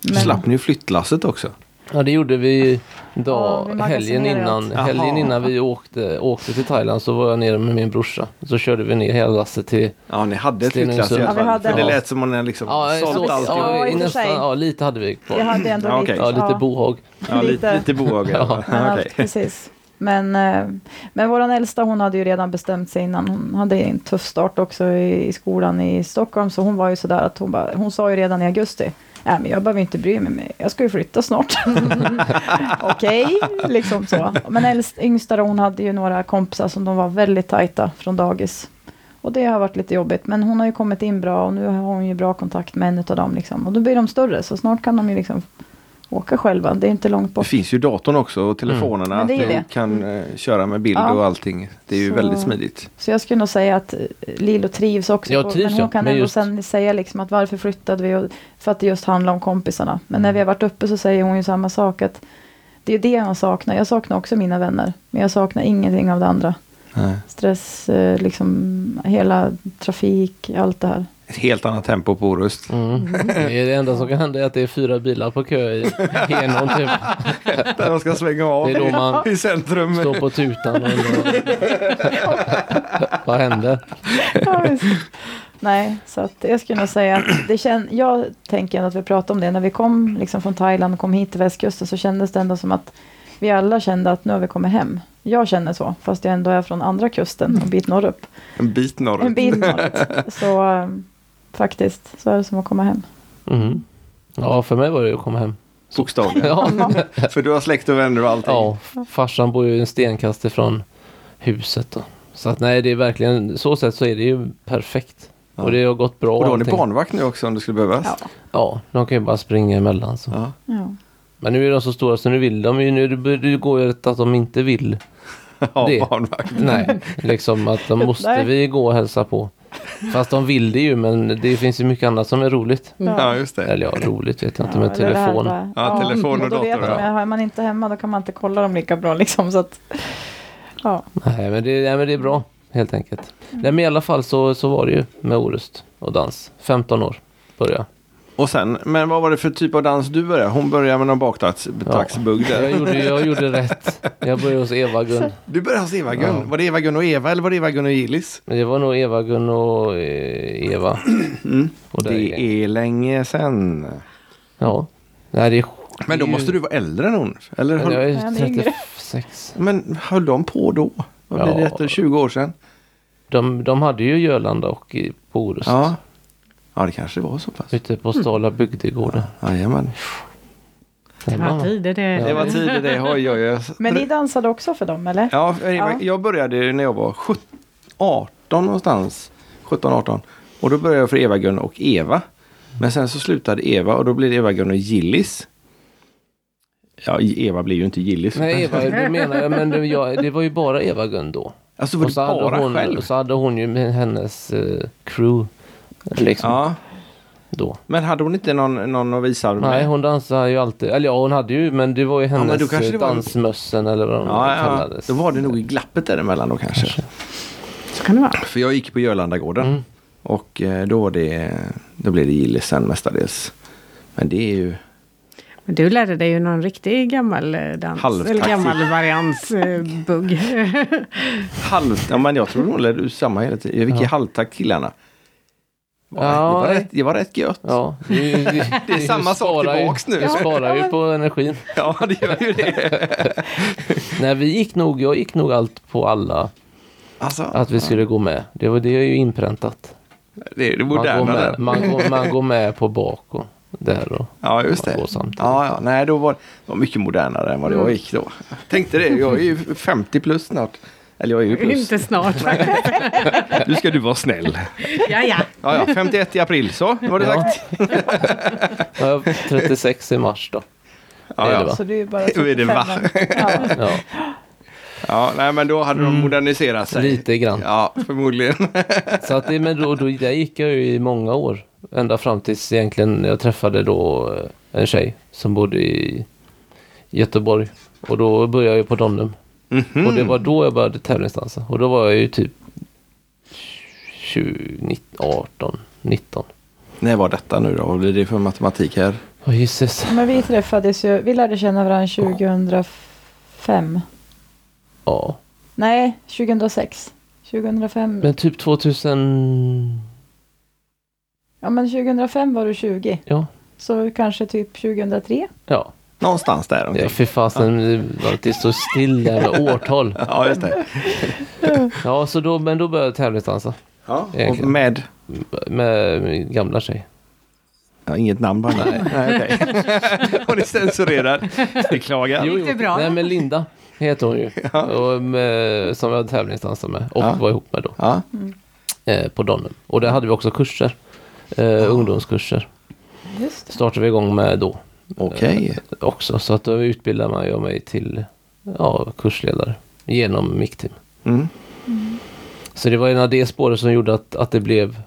Men, Slapp ni flyttlasset också? Ja, det gjorde vi Ja, dag, vi helgen, innan, helgen innan vi åkte, åkte till Thailand så var jag nere med min brorsa. Så körde vi ner hela lasset till... Ja, ni hade ett flyttlass i alla Ja, vi fall. hade För det det. lät som om ni liksom Ja, sålt så, allt. ja, Ja, nästan, ja, lite hade vi kvar. Vi hade ändå Ja, lite... okej. Ja, lite bohag. Ja, lite, lite bohag. Ja. Ja, okej. precis. Men, eh, men vår äldsta hon hade ju redan bestämt sig innan. Hon hade en tuff start också i, i skolan i Stockholm. Så hon var ju sådär att hon, bara, hon sa ju redan i augusti. Nej men jag behöver inte bry mig. Med. Jag ska ju flytta snart. Okej, liksom så. Men äldst, yngsta då, hon hade ju några kompisar som de var väldigt tajta från dagis. Och det har varit lite jobbigt. Men hon har ju kommit in bra och nu har hon ju bra kontakt med en av dem. Liksom. Och då blir de större så snart kan de ju liksom åka själva. Det är inte långt Det bort. finns ju datorn också och telefonerna. Det är att ni det. kan eh, köra med bild Ja. och allting. Det är ju Så- väldigt smidigt. Så jag skulle nog säga att eh, Lilo trivs också. Jag på- trivs, men hon ja, kan men ändå just- sen säga liksom att varför flyttade vi? Och, för att det just handlar om kompisarna. Men när vi har varit uppe så säger hon ju samma sak. att Det är det man saknar. Jag saknar också mina vänner. Men jag saknar ingenting av det andra. Nej. Stress, eh, liksom hela trafik, allt det här. Ett helt annat tempo på Orust. Mm. Det, är det enda som kan hända är att det är fyra bilar på kö i Henån typ. Där de ska svänga av Det är då man i centrum. står på tutan och undrar vad visst. Nej, så att jag skulle nog säga att det kän, jag tänker att vi pratade om det. När vi kom liksom från Thailand och kom hit till västkusten så kändes det ändå som att vi alla kände att nu har vi kommit hem. Jag känner så, fast jag ändå är från andra kusten, en bit norrut. En bit norrut. En bit norrut. Så faktiskt, så är det som att komma hem. Mm. Ja, för mig var det att komma hem. Bokstavligen. Ja, För du har släkt och vänner och allting. ja farsan bor ju en stenkast ifrån huset. Då. Så att nej, det är verkligen, så sätt så är det ju perfekt. Ja. Och det har gått bra. Och då har ni allting. barnvakt nu också om det skulle behövas. Ja. Ja, de kan ju bara springa emellan. Så. Ja. Ja. Men nu är de så stora så nu vill de ju, nu går ju att de inte vill. Ja, Det. barnvakt. Nej, liksom att de måste vi gå och hälsa på. Fast de vill det ju men det finns ju mycket annat som är roligt. Ja, just det. Eller ja, roligt vet jag inte Ja, här telefon. bara- Ja, telefon och då vet dator, de, ja. Är man inte hemma då kan man inte kolla dem lika bra liksom. Så att, ja. Nej men, det, nej men det är bra helt enkelt. Nej men i alla fall så, så var det ju med Orust och dans. 15 år började Och sen, men vad var det för typ av dans du började? Hon började med någon baktaxbugg jag. där. Jag gjorde, jag gjorde rätt. Jag började hos Eva-Gun. Du började hos Eva-Gun. Ja. Var det Eva-Gun och Eva eller var det Eva-Gun och Gillis? Det var nog Eva-Gun och eh, Eva. Mm. Och Det är länge sedan. Ja. Nej, det är, Men då det måste du vara äldre än hon. Eller höll, jag är är yngre. 36. men höll de på då? Vad blir det Ja. efter 20 år sedan? De, de hade ju Jölanda och i- på Orust. Ja. Ja, det kanske var så pass. Ute på Stala bygdegården. Jajamän. Det var tider det. Det var tidigt det. Oj, oj, oj. Men ni dansade också för dem eller? Ja, Ja. jag började när jag var 17, 18 någonstans. 17-18. Och då började jag för Eva-Gun och Eva. Men sen så slutade Eva och då blev det Eva-Gun och Gillis. Ja, Eva blev ju inte Gillis. Nej, Eva, det menar jag. Men det, jag, det var ju bara Eva-Gun då. Alltså var Och det bara hon, själv? och så hade hon ju med hennes eh, crew. Liksom Ja, då. men hade hon inte någon, någon att visa med? Nej, hon dansade ju alltid. Eller ja, hon hade ju, men det var ju hennes kanske eh, var- dansmössen eller vad de ja, ja, kallades. då var det nog i glappet däremellan då kanske. Så kan det vara. För jag gick på Jörlandagården. Mm. Och eh, då, var det, då blev det Gillis sen mestadels. Men det är ju... Men du lärde dig ju någon riktig gammal eh, dans. Halvtaxi. Eller gammal variantsbugg. Halv, ja, men jag tror hon lärde ut samma hela tiden. Jag fick Ja. i halvtakt killarna. Ja, Ja, det, var rätt, det var rätt gött. Ja, det, är ju- det, Det är samma sak ju- tillbaks nu. Det sparar ju på energin. Ja, det gör ju det. Nej, vi gick nog, jag gick nog allt på alla Alltså, att vi skulle gå med. Det, var, det är ju inpräntat. det är det Man går, moderna med, man, går, man går med på bak och där och Ja, just det. Ja, ja. Nej, då var det var mycket modernare än vad Mm. jag gick då. Tänkte det, jag är ju 50 plus snart. Eller jag är ju plus. Inte snart. Nu ska du vara snäll. ja, ja. Ja, ja, 51 i april så, var det Ja. sagt. Ja, 36 i mars då. Ja, är det ja. Så du är bara Då är det va? 45. Ja. Ja, ja, nej men då hade de moderniserat sig. Mm. lite grann. Ja, förmodligen. Så att det, men då, då, där gick jag ju i många år. Ända fram tills egentligen jag träffade då eh, en tjej som bodde i Göteborg. Och då började jag ju på Donnum. Mhm. Och det var då jag började tävlingsdansa. Och då var jag ju typ 20, 19, 18, 19. När var detta nu då? Vad blir det för matematik här? Åh gisses. Men vi träffades ju, vi lärde känna varandra 2005. Ja. Nej, 2006. 2005. Men typ 2000... Ja men 2005 var du 20. Ja. Så kanske typ 2003. Ja. Någonstans där Ja, fy fasen, det så still jävla årtal. Ja, just det. Ja, så då, men då började jag tävlingsdansa. Ja. Och med, Med min gamla tjej. ja, inget namn bara. Nej. Nej, okej. Hon är censurerad. Beklagar. Jo. Det bra? Nej, men Linda heter hon ju. Och med, som jag hade tävlingsdansat med och Ja. var ihop med då. Ja. Eh, på Donnum. Och där hade vi också kurser. Eh, Ungdomskurser. Just det. Startade vi igång med då. Okej. Eh, också. Så att då utbildade man jag mig till ja, kursledare. Genom MIK-team. Mm. Så det var en av det spåret som gjorde att, att det blev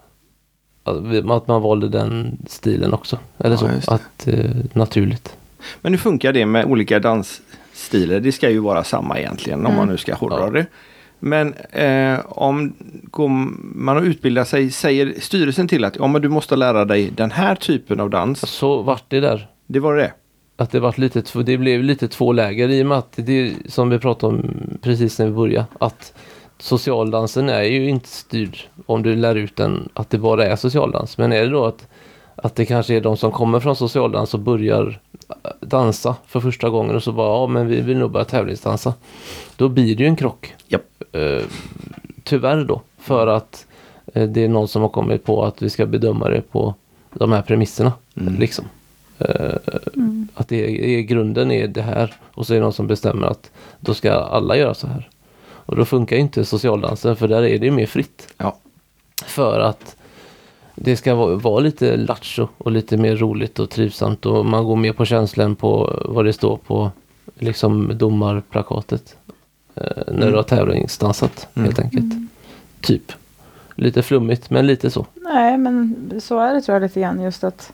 att man valde den stilen också. Eller Ja, så. Att, eh, naturligt. Men hur funkar det med olika dansstilar? Det ska ju vara samma egentligen om Mm. man nu ska hårdra Ja. det. Men eh, om går man och utbildar sig, säger styrelsen till att ja, men du måste lära dig den här typen av dans. Så vart det där. Det var det. Att det, vart lite, två- det blev lite två läger i och med att det som vi pratade om precis när vi började. Att socialdansen är ju inte styrd om du lär ut den att det bara är socialdans. Men är det då att, att det kanske är de som kommer från socialdans och börjar äh, dansa för första gången och så bara ja men vi vill nog börja tävlingsdansa. Då blir det ju en krock. Japp. Eh, tyvärr då. För att eh, det är någon som har kommit på att vi ska bedöma det på de här premisserna. Mm. Liksom. Eh, att det är, grunden är det här och så är det någon som bestämmer att då ska alla göra så här. Och då funkar ju inte socialdansen för där är det ju mer fritt. Ja. För att det ska vara, vara lite lattjo och lite mer roligt och trivsamt och man går mer på känslan på vad det står på liksom domarplakatet. Eh, när Mm. du har tävlingsdansat helt enkelt. Typ. Lite flummigt men lite så. Nej men så är det tror jag lite grann just att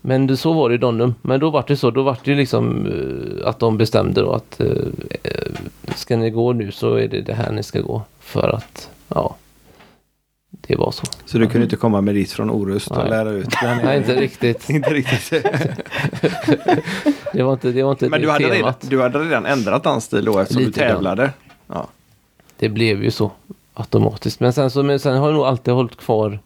Men det, så var det i Donnum. Men då var det så. Då var det liksom eh, att de bestämde då att eh, ska ni gå nu så är det det här ni ska gå. För att ja, det var så. Så du kunde inte komma med dit från Orust och Nej. lära ut den? Nej, inte riktigt. inte riktigt. Det var inte det, var inte Men du hade, redan, du hade redan ändrat dansstil då eftersom Lite du tävlade? Ja. Det blev ju så automatiskt. Men sen, så, men sen har jag nog alltid hållit kvar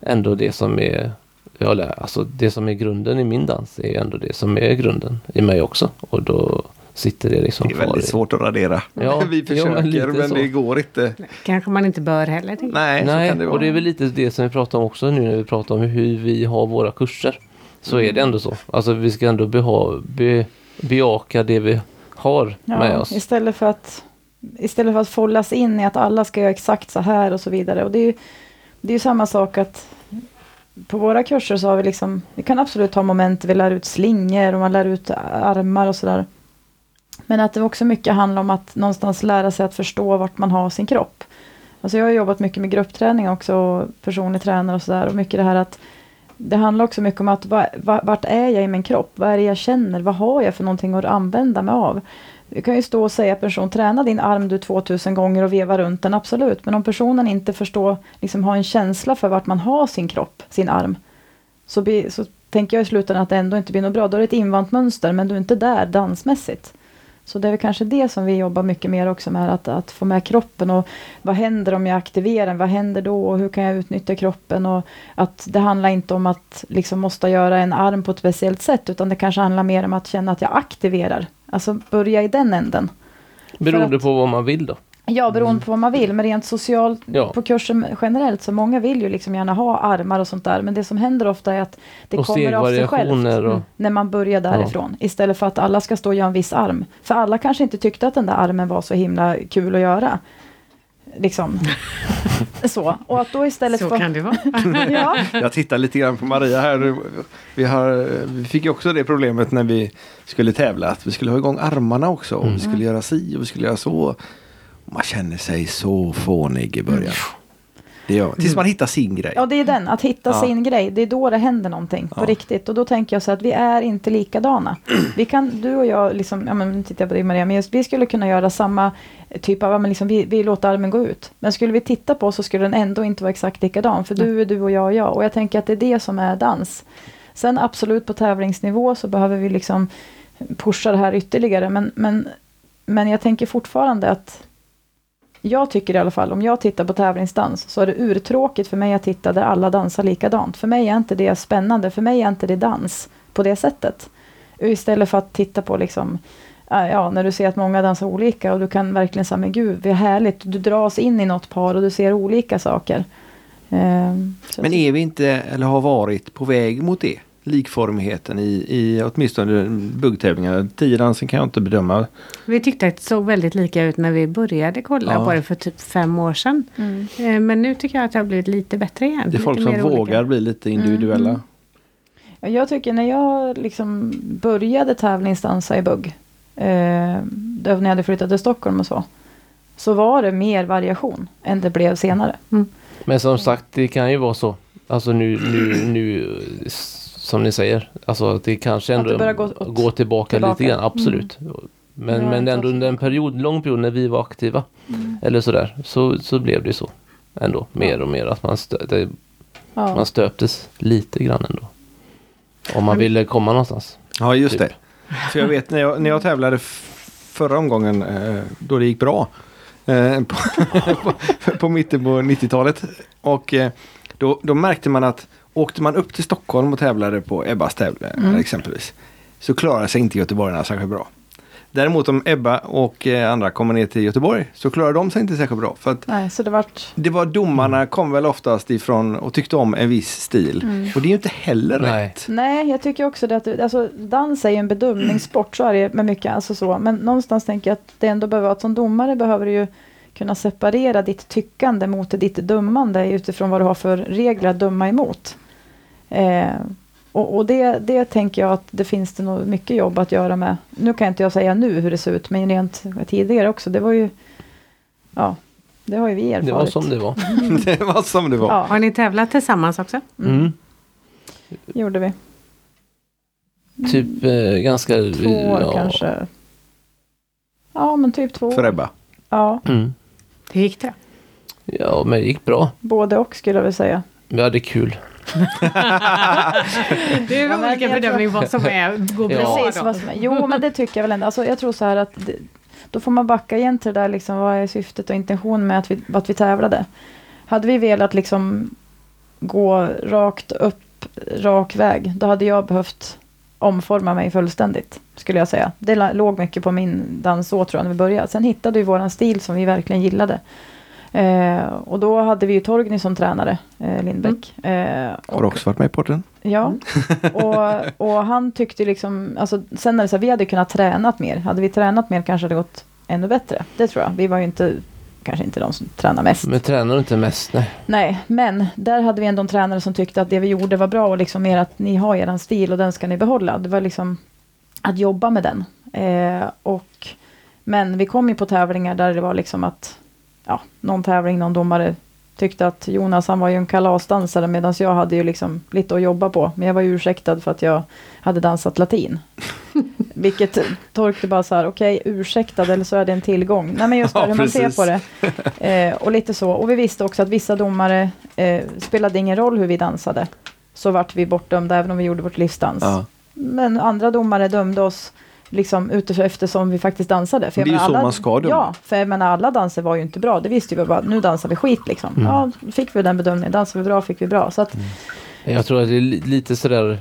ändå det som är jag lär, alltså det som är grunden i min dans är ändå det som är grunden i mig också. Och då sitter det liksom Det är väldigt i- svårt att radera. Ja, Vi ja, försöker men men det går inte. Kanske man inte bör heller. Nej, så Nej, kan det vara. och det är väl lite det som vi pratar om också nu när vi pratar om hur vi har våra kurser. Så är det ändå så. Alltså vi ska ändå beha, be, bejaka det vi har med oss. Istället för att Istället för att fållas in i att alla ska göra exakt så här och så vidare. Och det är ju, det är ju samma sak att på våra kurser så har vi liksom, vi kan absolut ha moment vi lär ut slingor och man lär ut armar och sådär. Men att det också mycket handlar om att någonstans lära sig att förstå vart man har sin kropp. Alltså jag har jobbat mycket med gruppträning också och personlig tränare och sådär och mycket det här att det handlar också mycket om att va- va- vart är jag i min kropp? Vad är det jag känner? Vad har jag för någonting att använda mig av? Du kan ju stå och säga att person träna din arm du 2000 gånger och veva runt den, absolut. Men om personen inte förstår, liksom har en känsla för vart man har sin kropp, sin arm. Så, blir, så tänker jag i slutändan att det ändå inte blir något bra. Då är det ett invant mönster men du är inte där dansmässigt. Så det är väl kanske det som vi jobbar mycket mer också med, att, att få med kroppen och vad händer om jag aktiverar den, vad händer då och hur kan jag utnyttja kroppen och att det handlar inte om att liksom måste göra en arm på ett speciellt sätt utan det kanske handlar mer om att känna att jag aktiverar, alltså börja i den änden. Beroende att- på vad man vill då. Ja, beroende på vad man vill, men rent socialt Ja. på kursen generellt så många vill ju liksom gärna ha armar och sånt där, men det som händer ofta är att det Och kommer av sig självt och- när man börjar därifrån, istället för att alla ska stå och göra en viss arm. För alla kanske inte tyckte att den där armen var så himla kul att göra. Liksom. så, och att då istället Så för... kan det vara. Ja, Jag tittar lite grann på Maria här. Vi, har, vi fick ju också det problemet när vi skulle tävla. Att vi skulle ha igång armarna också. Och vi skulle göra si och vi skulle göra så. Man känner sig så fånig i början. Det gör. Tills man hittar sin grej. ja, det är den, att hitta Ja. sin grej. Det är då det händer någonting på Ja. riktigt. Och då tänker jag så att vi är inte likadana. Vi kan, du och jag, liksom, ja men tittar jag på dig Maria, men just, vi skulle kunna göra samma typ av, men liksom, vi, vi låter armen gå ut. Men skulle vi titta på så skulle den ändå inte vara exakt likadan. För du är du och jag är jag. Och jag tänker att det är det som är dans. Sen absolut på tävlingsnivå så behöver vi liksom pusha det här ytterligare. Men, men, men jag tänker fortfarande att jag tycker i alla fall, om jag tittar på tävlingsdans så är det urtråkigt för mig att titta där alla dansar likadant. För mig är inte det spännande, för mig är inte det dans på det sättet. Istället för att titta på liksom, äh, ja, när du ser att många dansar olika och du kan verkligen säga, men gud, vad härligt, du dras in i något par och du ser olika saker. Ehm, Men är vi inte, eller har varit, på väg mot det? Likformigheten i, i åtminstone buggtävlingarna. Tiodansen kan jag inte bedöma. Vi tyckte att det såg väldigt lika ut när vi började kolla Ja. på det för typ fem år sedan. Mm. Eh, Men nu tycker jag att det har blivit lite bättre igen. Det är folk som mer olika. vågar bli lite individuella. Mm. Ja, Jag tycker när jag liksom började tävlingsdansa i bugg, eh, då när jag hade flyttat till Stockholm och så, så var det mer variation än det blev senare. Men som sagt, det kan ju vara så. Alltså nu, nu, nu som ni säger. Alltså att det kanske Att det ändå gå går tillbaka, tillbaka. lite grann. Absolut. Men, Ja, men ändå under en period, lång period när vi var aktiva. Eller sådär. Så, så blev det så. Ändå. Mer och mer. Att man, stö, det, Ja. man stöptes lite grann ändå. Om man ville komma någonstans. Ja, just Typ. det. För jag vet när jag, när jag tävlade förra omgången eh, då det gick bra. Eh, på, på, på mitten på 90-talet. Och eh, då, då märkte man att åkte man upp till Stockholm och tävlade på Ebbas tävling Mm. exempelvis. Så klarade sig inte göteborgarna särskilt bra. Däremot om Ebba och eh, andra kommer ner till Göteborg så klarar de sig inte särskilt bra. För att Nej, så det vart... det var domarna kom väl oftast ifrån och tyckte om en viss stil. Mm. Och det är ju inte heller Nej. rätt. Nej, jag tycker också det att alltså, dans är ju en bedömningssport, så är det med mycket. Alltså så. Men någonstans tänker jag att det ändå behöver, att som domare behöver du ju kunna separera ditt tyckande mot ditt dömande utifrån vad du har för regler att döma emot. Eh, och och det, det tänker jag att det finns det nog mycket jobb att göra med. Nu kan inte jag säga nu hur det ser ut, men rent tidigare också. Det var ju, ja, det har ju vi erfarit. Det var som det var. det var som det var. Ja, Har ni tävlat tillsammans också? Mm. gjorde vi. Typ eh, ganska... Två år ja. kanske. Ja, men typ två För. Ebba. Ja, Mm. Hur gick det? Ja, men det gick bra. både och skulle jag vilja säga. Vi hade kul. Det är Ja, olika bedömning vad som är går bra. Ja. Precis, vad som är. Jo, men det tycker jag väl ändå. Alltså, jag tror så här att det, då får man backa igen till det där, liksom, vad är syftet och intentionen med att vi, att vi tävlade. Hade vi velat liksom gå rakt upp, rak väg, då hade jag behövt omforma mig fullständigt, skulle jag säga. Det låg mycket på min dansår tror jag när vi började. Sen hittade vi våran stil som vi verkligen gillade. Eh, och då hade vi ju Torgny som tränare, eh, Lindbäck. Eh, Har och- också varit med i podden. Ja, och, och han tyckte liksom, alltså, sen är det så här, vi hade kunnat tränat mer. Hade vi tränat mer kanske det gått ännu bättre. Det tror jag. Vi var ju inte, kanske inte de som tränar mest. Men tränar inte mest. Nej. Nej, men där hade vi ändå en tränare som tyckte att det vi gjorde var bra och liksom mer att ni har er stil och den ska ni behålla. Det var liksom att jobba med den. Eh, och, men vi kom ju på tävlingar där det var liksom att ja, någon tävling, någon domare tyckte att Jonas han var ju en kalasdansare medan jag hade ju liksom lite att jobba på. Men jag var ju ursäktad för att jag hade dansat latin. Vilket Tork bara så här, okej ursäktad eller så är det en tillgång. Nej men just det, Ja, hur man ser precis. på det. Eh, och lite så. Och vi visste också att vissa domare eh, spelade ingen roll hur vi dansade. Så vart vi bortdömda även om vi gjorde vårt livsdans. Ja. Men andra domare dömde oss liksom utifrån eftersom vi faktiskt dansade. För Det är ju så alla, man ska döma. Ja, för jag menar, alla danser var ju inte bra. Det visste vi bara, nu dansar vi skit liksom. Mm. Ja, fick vi den bedömningen. Dansar vi bra fick vi bra. Så att, Jag tror att det är li- lite sådär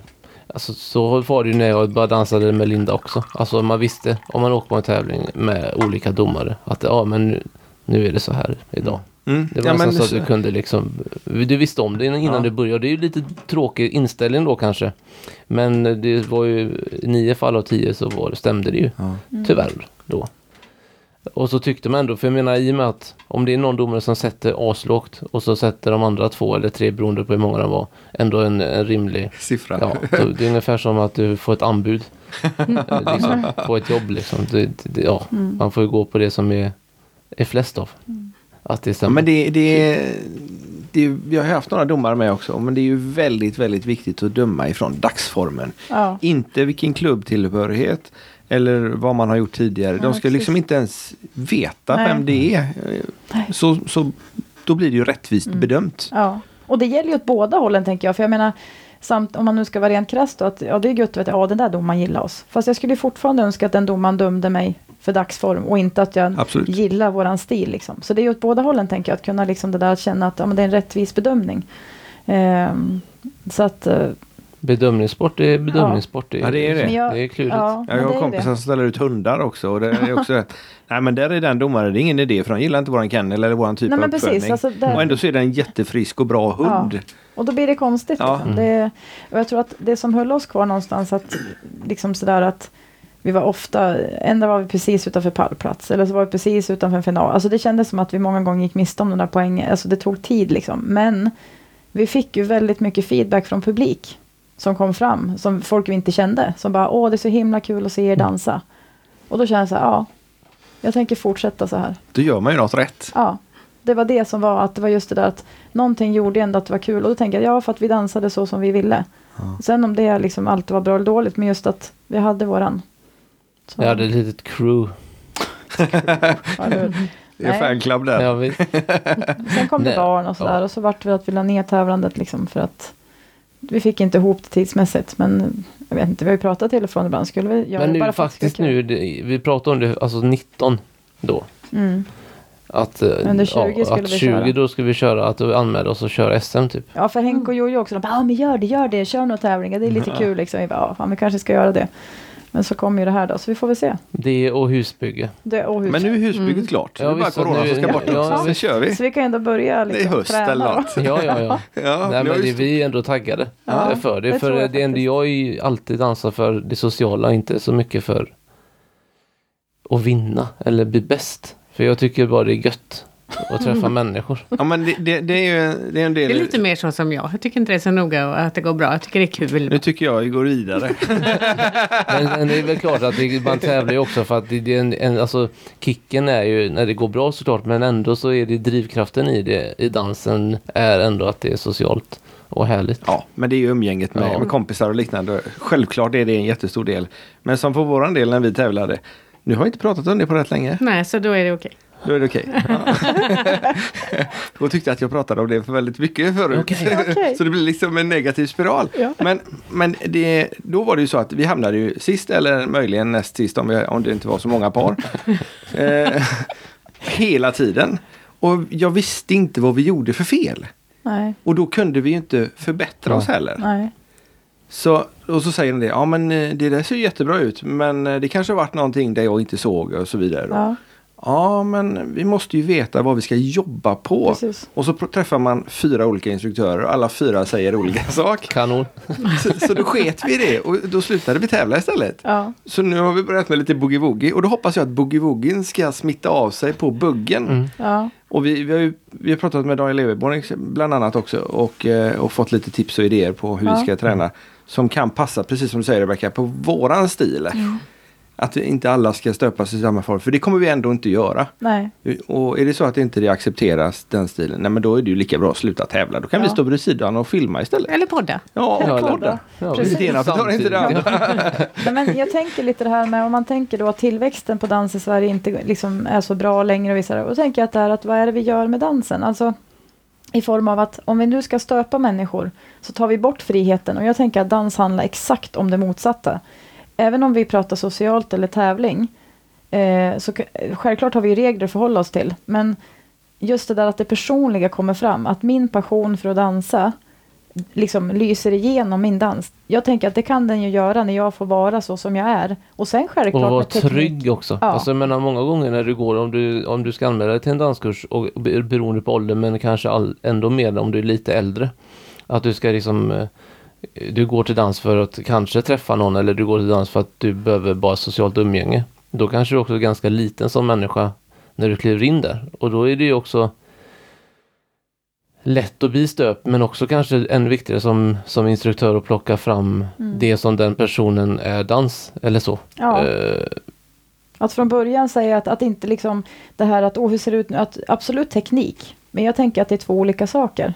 Alltså så var det ju när jag bara dansade med Linda också. Alltså man visste om man åker på en tävling med olika domare att ja men nu, nu är det så här idag. Mm. Det var Ja, men så att du kunde liksom Du visste om det innan Ja. du började. Det är ju lite tråkig inställning då kanske. Men det var ju i nio fall av tio så var det, stämde det ju. Ja. Tyvärr då. Och så tyckte man ändå, för jag menar i och med att om det är någon domare som sätter aslågt och så sätter de andra två eller tre beroende på hur många de var ändå en, en rimlig Siffra. Ja, så det är ungefär som att du får ett anbud eh, liksom, på ett jobb. Liksom. Det, det, ja, Mm. Man får ju gå på det som är, är flest av. Att det Ja, stämmer. men det, det, det, vi har haft några domare med också. Men det är ju väldigt, väldigt viktigt att döma ifrån dagsformen. ja. Inte vilken klubbtillhörighet eller vad man har gjort tidigare. De ska precis. liksom inte ens veta Nej. vem det är. Så, så då blir det ju rättvist Mm. bedömt. Ja, och det gäller ju åt båda hållen tänker jag. För jag menar, Samt om man nu ska vara rent krasst då, att ja, det är gött att ja, den där domaren gillar oss. Fast jag skulle ju fortfarande önska att den domaren dömde mig för dagsform och inte att jag Absolut. gillar våran stil. Liksom. Så det är ju åt båda hållen tänker jag, att kunna liksom det där att känna att ja, men det är en rättvis bedömning. Ehm, så att, eh, Bedömningssport är bedömningssport. Ja, det är det. jag, Det är klurigt. Ja, Jag har är kompisar som ställer ut hundar också. Och det är också. Nej men där är den domaren, det är ingen idé för de gillar inte våran kennel eller våran typ Nej, av men precis, uppfödning. alltså där- Och ändå så är det en jättefrisk och bra hund. Och då blir det konstigt. Ja. Liksom. Det, och jag tror att det som höll oss kvar någonstans att liksom sådär att vi var ofta, ändå var vi precis utanför pallplats eller så var vi precis utanför en final. Alltså det kändes som att vi många gånger gick miste om den där poängen. Alltså det tog tid liksom. Men vi fick ju väldigt mycket feedback från publik som kom fram, som folk vi inte kände. Som bara, åh det är så himla kul att se er dansa. Och då kände jag så här, ja, jag tänker fortsätta så här. Då gör man ju något rätt. Ja, det var det som var att det var just det där att någonting gjorde ändå att det var kul. Och då tänker jag, ja för att vi dansade så som vi ville. Sen om det liksom alltid var bra eller dåligt, men just att vi hade våran. Så, Jag hade ett litet crew. ja? Det är fanclub där. Jag vet. Sen kom det Nej. barn och sådär Ja. och så vart det att vi la ner tävlandet liksom för att vi fick inte ihop det tidsmässigt. Men jag vet inte, vi har ju pratat till och från ibland. Skulle vi göra Men nu bara faktiskt skulle nu, det, vi pratade om det, alltså 19 då. Mm. Att, eh, Under 20 skulle att vi 20 köra. då ska vi köra, att anmäla oss och köra SM typ. Ja, för Henke och Jojo också. De bara, ja men gör det, gör det, kör några tävlingar, det är lite kul liksom. Vi bara, ja, fan, vi kanske ska göra det. Men så kommer ju det här då, så vi får väl se. Det och husbygge. Det, och hus. Men nu är husbygget klart. Ja, det är bara så corona nu- som ska bort ja. Sen visst. kör vi. Så vi kan ändå börja Det är liksom, höst eller träna. något. Ja, ja, ja. Ja, Nej, men det, vi är ändå taggade Ja, för det. det för jag det faktiskt. jag är ju alltid dansar för det sociala, inte så mycket för att vinna eller bli bäst. För jag tycker bara det är gött att träffa människor. Ja men det, det, det är ju det är en del. Det är lite mer så som jag. Jag tycker inte det är så noga och att det går bra. Jag tycker det är kul. Nu tycker jag vi går vidare. Men, men det är väl klart att det, man tävlar ju också för att det, det är en, en, alltså kicken är ju när det går bra såklart men ändå så är det drivkraften i det i dansen är ändå att det är socialt och härligt. Ja, men det är ju umgänget med, Ja. med kompisar och liknande. Självklart är det en jättestor del. Men som för våran del när vi tävlade. Nu har vi inte pratat om det på rätt länge. Nej, så då är det okej. Då är det okej. Ja. Då tyckte att jag pratade om det för väldigt mycket förut. Okej. Så det blir liksom en negativ spiral. Ja. Men, men det, då var det ju så att vi hamnade ju sist eller möjligen näst sist om, vi, om det inte var så många par. eh, hela tiden. Och jag visste inte vad vi gjorde för fel. Nej, Och då kunde vi ju inte förbättra oss heller. nej. Så, och så säger de det, ja men eh, det där ser ju jättebra ut men eh, det kanske har varit någonting där jag inte såg och så vidare. Ja, Ja, men vi måste ju veta vad vi ska jobba på. precis. Och så träffar man fyra olika instruktörer och alla fyra säger olika sak. Kanon. Så, så då sket vi i det och då slutade vi tävla istället. Ja, Så nu har vi börjat med lite boogie-woogie och då hoppas jag att boogie-woogien ska smitta av sig på buggen. Mm. ja, Och vi, vi, har ju, vi har pratat med Daniel Leverborn bland annat också och, eh, och fått lite tips och idéer på hur Ja. vi ska träna. Som kan passa, precis som du säger Rebecka, på våran stil. Att vi inte alla ska stöpas i samma form, för det kommer vi ändå inte göra. nej. Och är det så att inte det accepteras, den stilen, nej men då är det ju lika bra att sluta tävla. Då kan vi Ja. stå bredvid sidan och filma istället. Eller podda. Ja, och eller- podda. Ja, Precis. Det ena förtar inte det andra. Nej, men jag tänker lite det här med om man tänker då att tillväxten på dans i Sverige inte liksom är så bra längre. Och, vissa, och då tänker jag att det här att vad är det vi gör med dansen? Alltså i form av att om vi nu ska stöpa människor så tar vi bort friheten och jag tänker att dans handlar exakt om det motsatta. Även om vi pratar socialt eller tävling eh, så självklart har vi regler att förhålla oss till. Men just det där att det personliga kommer fram, att min passion för att dansa liksom lyser igenom min dans. Jag tänker att det kan den ju göra när jag får vara så som jag är. Och sen Och självklart vara med teknik. trygg också. Ja. Alltså, jag menar, många gånger när du går, om du, om du ska anmäla dig till en danskurs, och be- beroende på ålder, men kanske all, ändå mer om du är lite äldre. Att du ska liksom, eh, du går till dans för att kanske träffa någon eller du går till dans för att du behöver bara socialt umgänge. Då kanske du också är ganska liten som människa när du kliver in där. Och då är det ju också lätt att bli stöpt men också kanske ännu viktigare som, som instruktör att plocka fram Mm. det som den personen är dans eller så. Ja. Eh, Att från början säga att, att inte liksom det här att åh hur ser det ut nu, att absolut teknik. Men jag tänker att det är två olika saker.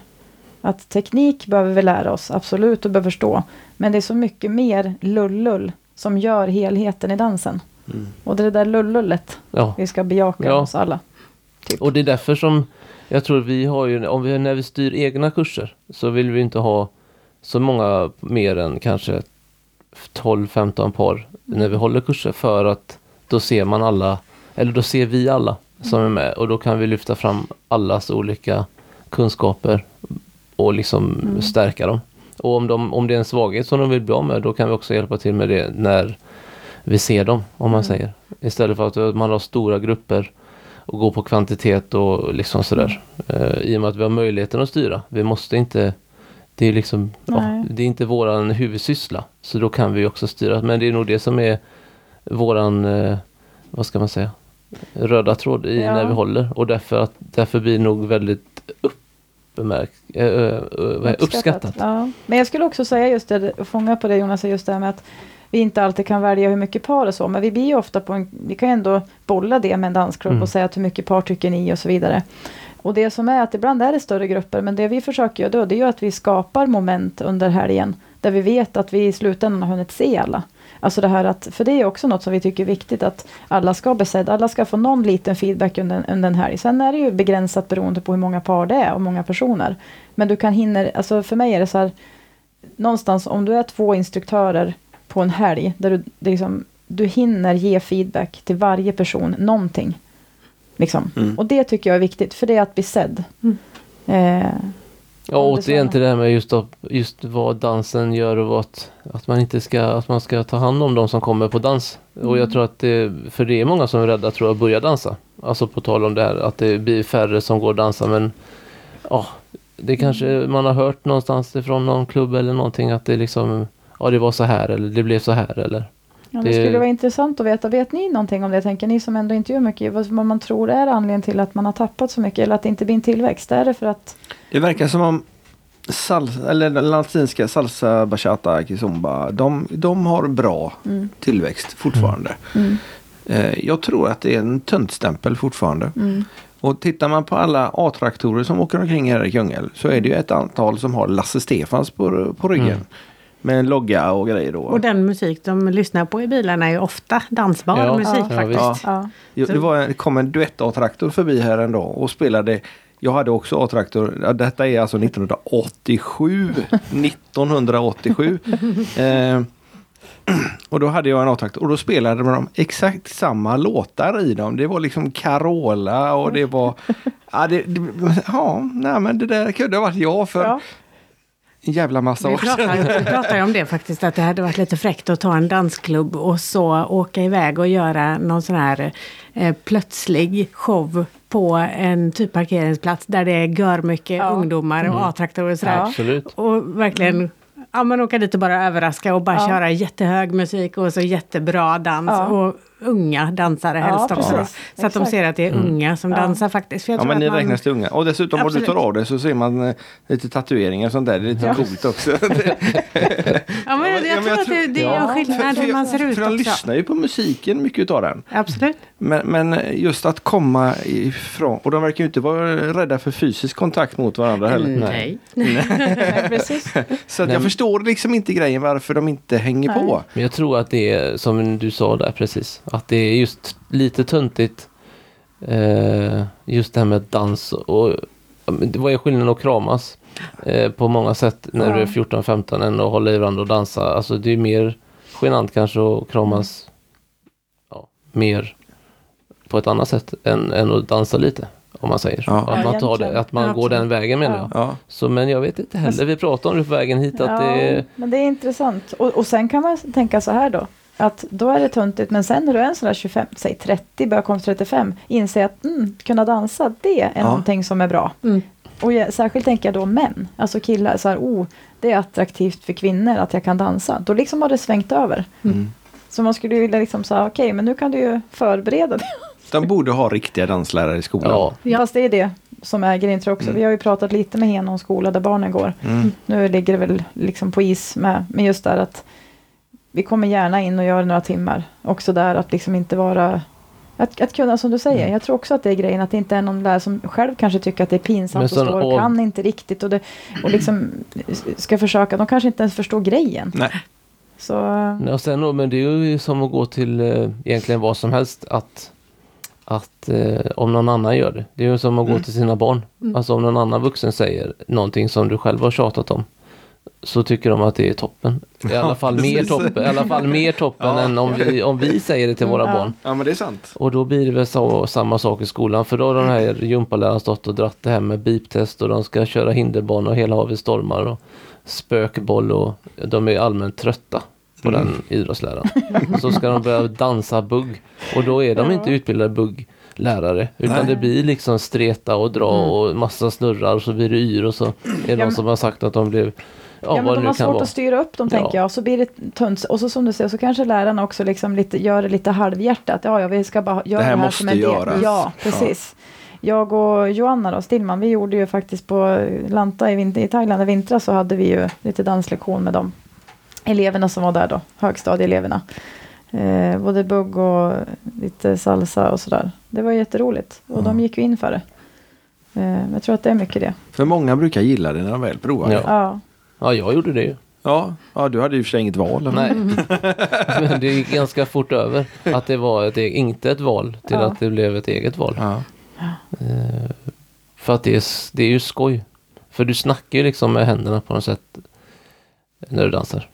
Att teknik behöver vi lära oss, absolut, och behöver förstå. Men det är så mycket mer lullull som gör helheten i dansen. Mm. Och det är det där lullullet ja. vi ska bejaka Ja. oss alla. Typ. Och det är därför som jag tror vi har ju, om vi, när vi styr egna kurser så vill vi inte ha så många mer än kanske 12-15 par när vi håller kurser för att då ser man alla, eller då ser vi alla som är med och då kan vi lyfta fram allas olika kunskaper och liksom Mm. stärka dem. Och om, de, om det är en svaghet som de vill bli av med då kan vi också hjälpa till med det när vi ser dem om man Mm. säger. Istället för att man har stora grupper och går på kvantitet och liksom sådär. Eh, I och med att vi har möjligheten att styra. Vi måste inte det är liksom, ja, det är inte våran huvudsyssla. Så då kan vi också styra. Men det är nog det som är våran, eh, vad ska man säga, röda tråd i Ja. när vi håller. Och därför, att, därför blir det nog väldigt uppmärkt, äh, äh, uppskattat. Ja. Men jag skulle också säga just det, fånga på det Jonas, just det här med att vi inte alltid kan välja hur mycket par och så, men vi blir ju ofta på en, vi kan ju ändå bolla det med en dansklubb Mm. och säga att hur mycket par tycker ni och så vidare. Och det som är att ibland är det större grupper, men det vi försöker göra då, det är ju att vi skapar moment under helgen, där vi vet att vi i slutändan har hunnit se alla. Alltså det här att, för det är också något som vi tycker är viktigt, att alla ska bli sedda, alla ska få någon liten feedback under, under en helg. Sen är det ju begränsat beroende på hur många par det är och många personer. Men du kan hinna, alltså för mig är det så här, någonstans om du är två instruktörer på en helg, där du, det är liksom, du hinner ge feedback till varje person, någonting. Liksom. Mm. Och det tycker jag är viktigt, för det är att bli sedd. Mm. Eh, Ja, återigen till det här med just, just vad dansen gör och att, att man inte ska, att man ska ta hand om de som kommer på dans. Och Mm. jag tror att det, för det är många som är rädda tror jag att börja dansa. Alltså på tal om det här att det blir färre som går och dansar men ja, det kanske Mm. man har hört någonstans ifrån någon klubb eller någonting att det liksom, ja det var så här eller det blev så här eller. ja, det, skulle vara intressant att veta, vet ni någonting om det? Tänker ni som ändå intervjuar mycket, vad, vad man tror är anledningen till att man har tappat så mycket, eller att det inte blir en tillväxt? Är det för att, Det verkar som om salsa, eller den latinska salsa, bachata, kizomba, de, de har bra mm, tillväxt fortfarande. mm, Eh, jag tror att det är en töntstämpel fortfarande. mm, Och tittar man på alla A-traktorer som åker omkring här i Kungälv så är det ju ett antal som har Lasse Stefans på, på ryggen. Mm. Med en logga och grejer då. Och den musik de lyssnar på i bilarna är ju ofta dansbar Ja, musik ja, faktiskt. ja, Det, var, det kom en duett A-traktor förbi här en dag och spelade jag hade också A-traktor. Detta är alltså 1987. 1987. eh, och då hade jag en A-traktor och då spelade de exakt samma låtar i dem. Det var liksom Carola och det var... Ja, det, det, ja nej, men det där kunde ha varit jag för ja. en jävla massa Vi år sedan. vi pratade om det faktiskt, att det hade varit lite fräckt att ta en dansklubb och så åka iväg och göra någon sån här eh, plötslig show på en typ parkeringsplats där det är gör mycket Ja. ungdomar och A-traktorer och sådär. Ja. Absolut. Och verkligen ja, man åka dit och bara överraska och bara Ja. köra jättehög musik och så jättebra dans. Ja. Och unga dansare Ja, helst också. precis. Så att de ser att det är Mm. unga som Ja. dansar faktiskt. För jag Ja men ni man- räknas till unga. Och dessutom om du tar av det så ser man eh, lite tatueringar och sånt där. Det är lite Ja. coolt också. Ja, men Ja, men- jag, ja, men tror jag att det, det är tror- en Ja. skillnad hur man ser ut För de också. lyssnar ju på musiken, mycket av den. Absolut. Men, men just att komma ifrån, och de verkar ju inte vara rädda för fysisk kontakt mot varandra heller. Nej. Nej, precis. Så jag förstår liksom inte grejen varför de inte hänger Nej. på. Men jag tror att det är som du sa där precis. Att det är just lite töntigt. Eh, just det här med dans och var ju skillnaden att kramas. Eh, på många sätt när Ja. du är 14-15 än att hålla i varandra och dansa. Alltså det är mer genant kanske att kramas ja, mer på ett annat sätt än, än att dansa lite. Om man säger. Ja. Att man, tar det, att man Ja, går den vägen menar Ja. jag. Ja. Så, men jag vet inte heller. Vi pratade om det på vägen hit. Att det är, men det är intressant. Och, och sen kan man tänka så här då. Att då är det töntigt, men sen när du är en sån där 25, säg 30, börjar komma till 35, inse att mm, kunna dansa, det är Ja. någonting som är bra. Mm. Och jag, särskilt tänker jag då män, alltså killar, så här, oh, det är attraktivt för kvinnor att jag kan dansa. Då liksom har det svängt över. Mm. Så man skulle ju vilja liksom säga, okej, men nu kan du ju förbereda dig. De borde ha riktiga danslärare i skolan. ja, Ja. Fast det är det som är grejen tror jag också. Mm. Vi har ju pratat lite med Henons skola där barnen går. Mm. Nu ligger det väl liksom på is med, men just där att vi kommer gärna in och gör några timmar. Också där att liksom inte vara att, att kunna, som du säger, Mm. jag tror också att det är grejen, att det inte är någon där som själv kanske tycker att det är pinsamt sån står och kan inte riktigt och, det, och liksom ska försöka, de kanske inte ens förstår grejen. Nej. Så, Ja, och sen, men det är ju som att gå till eh, egentligen vad som helst att, att eh, om någon annan gör det. Det är ju som att gå Mm. till sina barn. Mm. Alltså om någon annan vuxen säger någonting som du själv har tjatat om. Så tycker de att det är toppen. I alla fall mer precis. toppen, i alla fall mer toppen Ja. än om vi, om vi säger det till våra ja. barn. Ja men det är sant. Och då blir det väl så, samma sak i skolan. För då har den här gympaläraren stått och dratt det här med beeptest och de ska köra hinderbana och hela havet stormar och spökboll och de är allmänt trötta på Mm. den idrottsläraren. Och så ska de börja dansa bugg. Och då är de Ja. inte utbildade bugglärare. Utan Nej. det blir liksom streta och dra Mm. och massa snurrar och så blir det yr och så är det Ja, någon som har sagt att de blev Ja, Ja, men de det har svårt vara. att styra upp dem, Ja. tänker jag. Så blir det tunt. Och så som du säger, så kanske lärarna också liksom lite, gör det lite halvhjärtat. Ja, ja, vi ska bara göra Det det här här, måste som en del. göras. Ja, precis. Jag och Joanna då, Stillman, vi gjorde ju faktiskt på Lanta i, vinter, i Thailand i vintras så hade vi ju lite danslektion med de eleverna som var där då, högstadieeleverna. Eh, både bugg och lite salsa och sådär. Det var jätteroligt och de gick ju in för det. Eh, jag tror att det är mycket det. För många brukar gilla det när de väl provar. Ja. det. Ja, Ja, jag gjorde det ju. Ja, ja, du hade ju för sig inget val. Nej, men det gick ganska fort över. Att det var ett, e- inte ett val till Ja. att det blev ett eget val. Ja. Eh, för att det är, det är ju skoj. För du snackar ju liksom med händerna på något sätt när du dansar.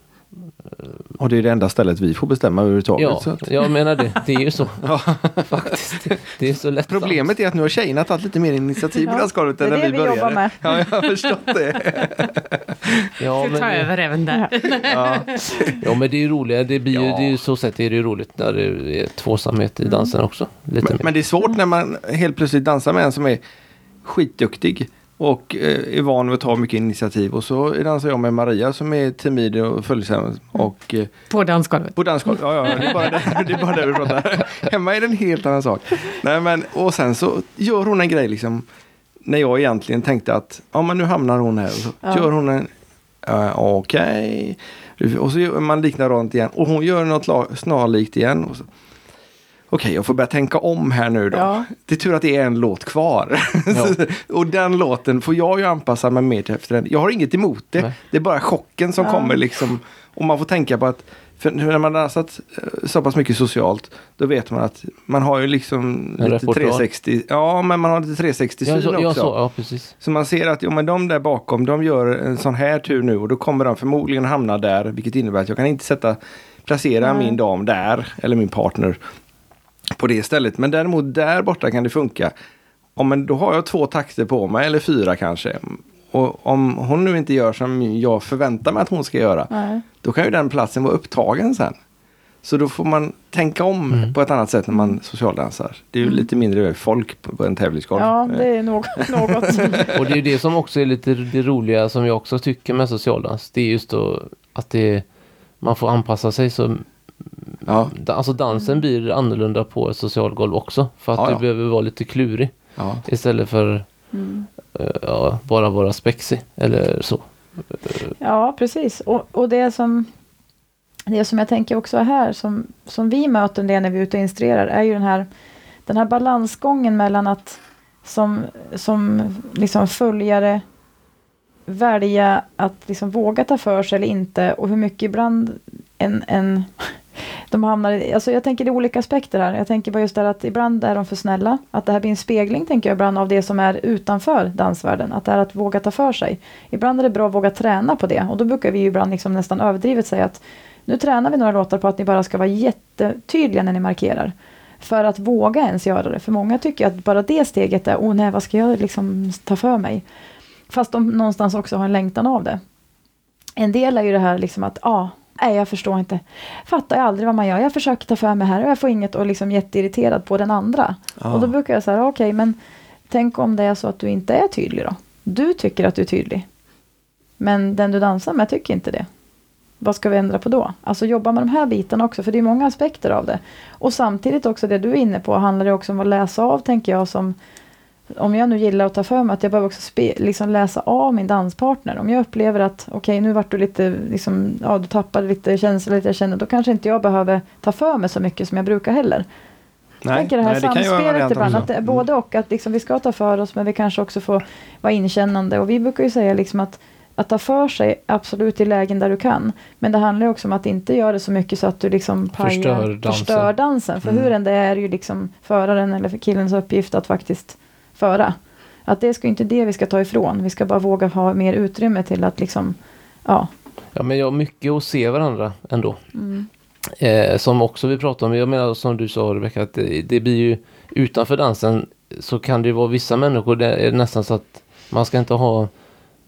Och det är det enda stället vi får bestämma överhuvudtaget. Ja, så att... jag menar det. Det är ju så. Faktiskt. Det är så lätt. Problemet är att nu har tjejerna tagit lite mer initiativ på Ja, det än är när det vi vi började. jobbar med. Ja, jag har förstått det. Ja, Ska men, ta över även där. Ja. ja, men det är ju roligt. Det blir ju, Ja. det är ju så sätt är det ju roligt när det är tvåsamhet i dansen också. Lite Men, mer. men det är svårt när man helt plötsligt dansar med en som är skitduktig och eh, är van vid att ta mycket initiativ. Och så dansar jag med Maria som är timid och följsam. Och eh, På dansgolvet. på dansgolvet, ja, ja, det är bara det, det, är bara det vi pratar. Hemma är det en helt annan sak. Nej, men, och sen så gör hon en grej liksom. När jag egentligen tänkte att ja, men nu hamnar hon här. Och så Ja. gör hon en uh, okej. Och så gör man likadant igen. Och hon gör något snarlikt igen. Och så, Okej, jag får börja tänka om här nu då. Ja. Det är tur att det är en låt kvar. Ja. och den låten får jag ju anpassa mig mer efter den. Jag har inget emot det. Nej. Det är bara chocken som Ja. kommer liksom. Och man får tänka på att för när man har dansat eh, så pass mycket socialt, då vet man att man har ju liksom En lite repertoar. 360, ja men man har lite 360 syn också. så, ja, precis. Så man ser att jo, men de där bakom, de gör en sån här tur nu och då kommer de förmodligen hamna där, vilket innebär att jag kan inte sätta, placera Nej. min dam där, eller min partner på det stället. Men däremot där borta kan det funka. Ja, men då har jag två takter på mig, eller fyra kanske. Och om hon nu inte gör som jag förväntar mig att hon ska göra, nej. då kan ju den platsen vara upptagen sen. Så då får man tänka om Mm. på ett annat sätt när man socialdansar. Det är ju lite mindre folk på, på en tävlingsgolv. ja det är något. något. Och det är ju det som också är lite det roliga som jag också tycker med socialdans. Det är just då att det, man får anpassa sig så Ja, Alltså dansen blir annorlunda på ett socialgolv också. För att Ja, du ja. behöver vara lite klurig. ja. Istället för Mm. ja, bara vara spexig. Eller så. Ja, precis. Och, och det som det som jag tänker också är här, som, som vi möter det när vi är ute och instruerar, är ju den här, den här balansgången mellan att som, som liksom följare välja att liksom våga ta för sig eller inte och hur mycket ibland en, en de hamnar i, alltså jag tänker det är olika aspekter här. Jag tänker bara just det att ibland är de för snälla. Att det här blir en spegling, tänker jag ibland, av det som är utanför dansvärlden. Att det är att våga ta för sig. Ibland är det bra att våga träna på det. Och då brukar vi ju ibland liksom nästan överdrivet säga att nu tränar vi några låtar på att ni bara ska vara jättetydliga när ni markerar. För att våga ens göra det. För många tycker att bara det steget är, åh nej, vad ska jag liksom ta för mig? Fast de någonstans också har en längtan av det. En del är ju det här liksom att, ja, nej jag förstår inte. Fattar jag aldrig vad man gör. Jag försöker ta för mig här och jag får inget och liksom jätteirriterad på den andra. Ja. Och då brukar jag säga, okej men tänk om det är så att du inte är tydlig då. Du tycker att du är tydlig. Men den du dansar med tycker inte det. Vad ska vi ändra på då? Alltså jobba med de här bitarna också, för det är många aspekter av det. Och samtidigt också det du är inne på handlar det också om att läsa av, tänker jag, som om jag nu gillar att ta för mig att jag behöver också spe, liksom läsa av min danspartner. Om jag upplever att okej, nu vart du lite, liksom, ja du tappade lite känsla, lite jag känner, då kanske inte jag behöver ta för mig så mycket som jag brukar heller. Jag tänker det här nej, samspelet ibland, att det är både och, att liksom vi ska ta för oss men vi kanske också får vara inkännande. Och vi brukar ju säga liksom att, att ta för sig absolut i lägen där du kan. Men det handlar också om att inte göra det så mycket så att du liksom pajar, Förstör dansen. förstör dansen. För Mm. hur än det är ju liksom föraren eller killens uppgift att faktiskt föra. Att det ska inte det vi ska ta ifrån. Vi ska bara våga ha mer utrymme till att liksom ja. Ja, men jag har mycket att se varandra ändå. Mm. Eh, som också vi pratade om, jag menar som du sa Rebecka, att det, det blir ju utanför dansen så kan det ju vara vissa människor, det är nästan så att man ska inte ha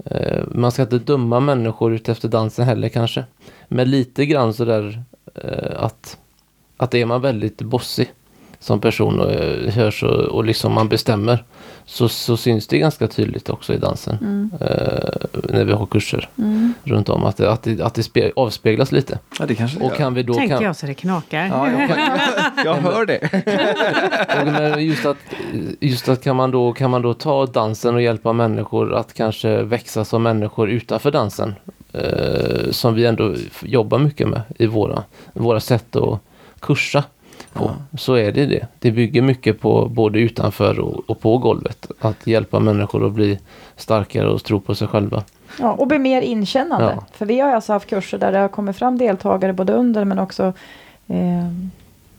eh, man ska inte döma människor utefter dansen heller kanske. Men lite grann sådär eh, att, att är man väldigt bossig som person och eh, hörs och, och liksom man bestämmer så, så syns det ganska tydligt också i dansen Mm. eh, när vi har kurser Mm. runt om att det, att det, att det spe, avspeglas lite. Ja, det kanske det Och kan vi då Tänker kan, jag så det knakar. Ja, jag, jag hör det. Just att, just att kan, man då, kan man då ta dansen och hjälpa människor att kanske växa som människor utanför dansen. Eh, som vi ändå jobbar mycket med i våra, våra sätt att kursa på. Så är det det. Det bygger mycket på både utanför och, och på golvet. Att hjälpa människor att bli starkare och tro på sig själva. Ja, och bli mer inkännande. Ja. För vi har alltså haft kurser där det har kommit fram deltagare både under men också eh,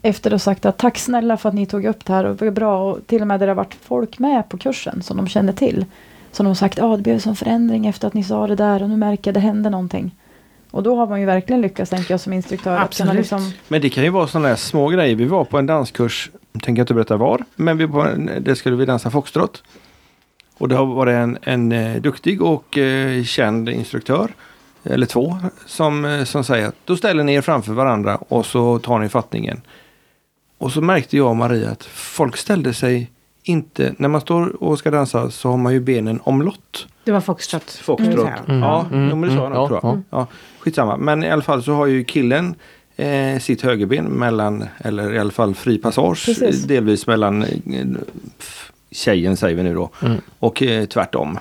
efter och sagt att tack snälla för att ni tog upp det här och det var bra och till och med där det har varit folk med på kursen som de känner till. Som de har sagt, ja det blev en sån förändring efter att ni sa det där och nu märker jag det händer någonting. Och då har man ju verkligen lyckats tänker jag som instruktör. Absolut. Liksom, Men det kan ju vara sådana här små grejer. Vi var på en danskurs, jag tänker inte berätta var, men vi var, det skulle vi dansa foxtrot. Och det har varit en, en eh, duktig och eh, känd instruktör, eller två, som, eh, som säger att då ställer ni er framför varandra och så tar ni fattningen. Och så märkte jag och Maria att folk ställde sig inte, när man står och ska dansa så har man ju benen omlott. Det var foxtrot. Foxtrot. Mm. Mm. Ja, Mm. jo, men det sa jag Mm. Ja, tror jag. ja. Ja, skitsamma. Men i alla fall så har ju killen eh, sitt högerben mellan, eller i alla fall fri passage, Precis. delvis mellan eh, tjejen säger vi nu då, Mm. och eh, tvärtom.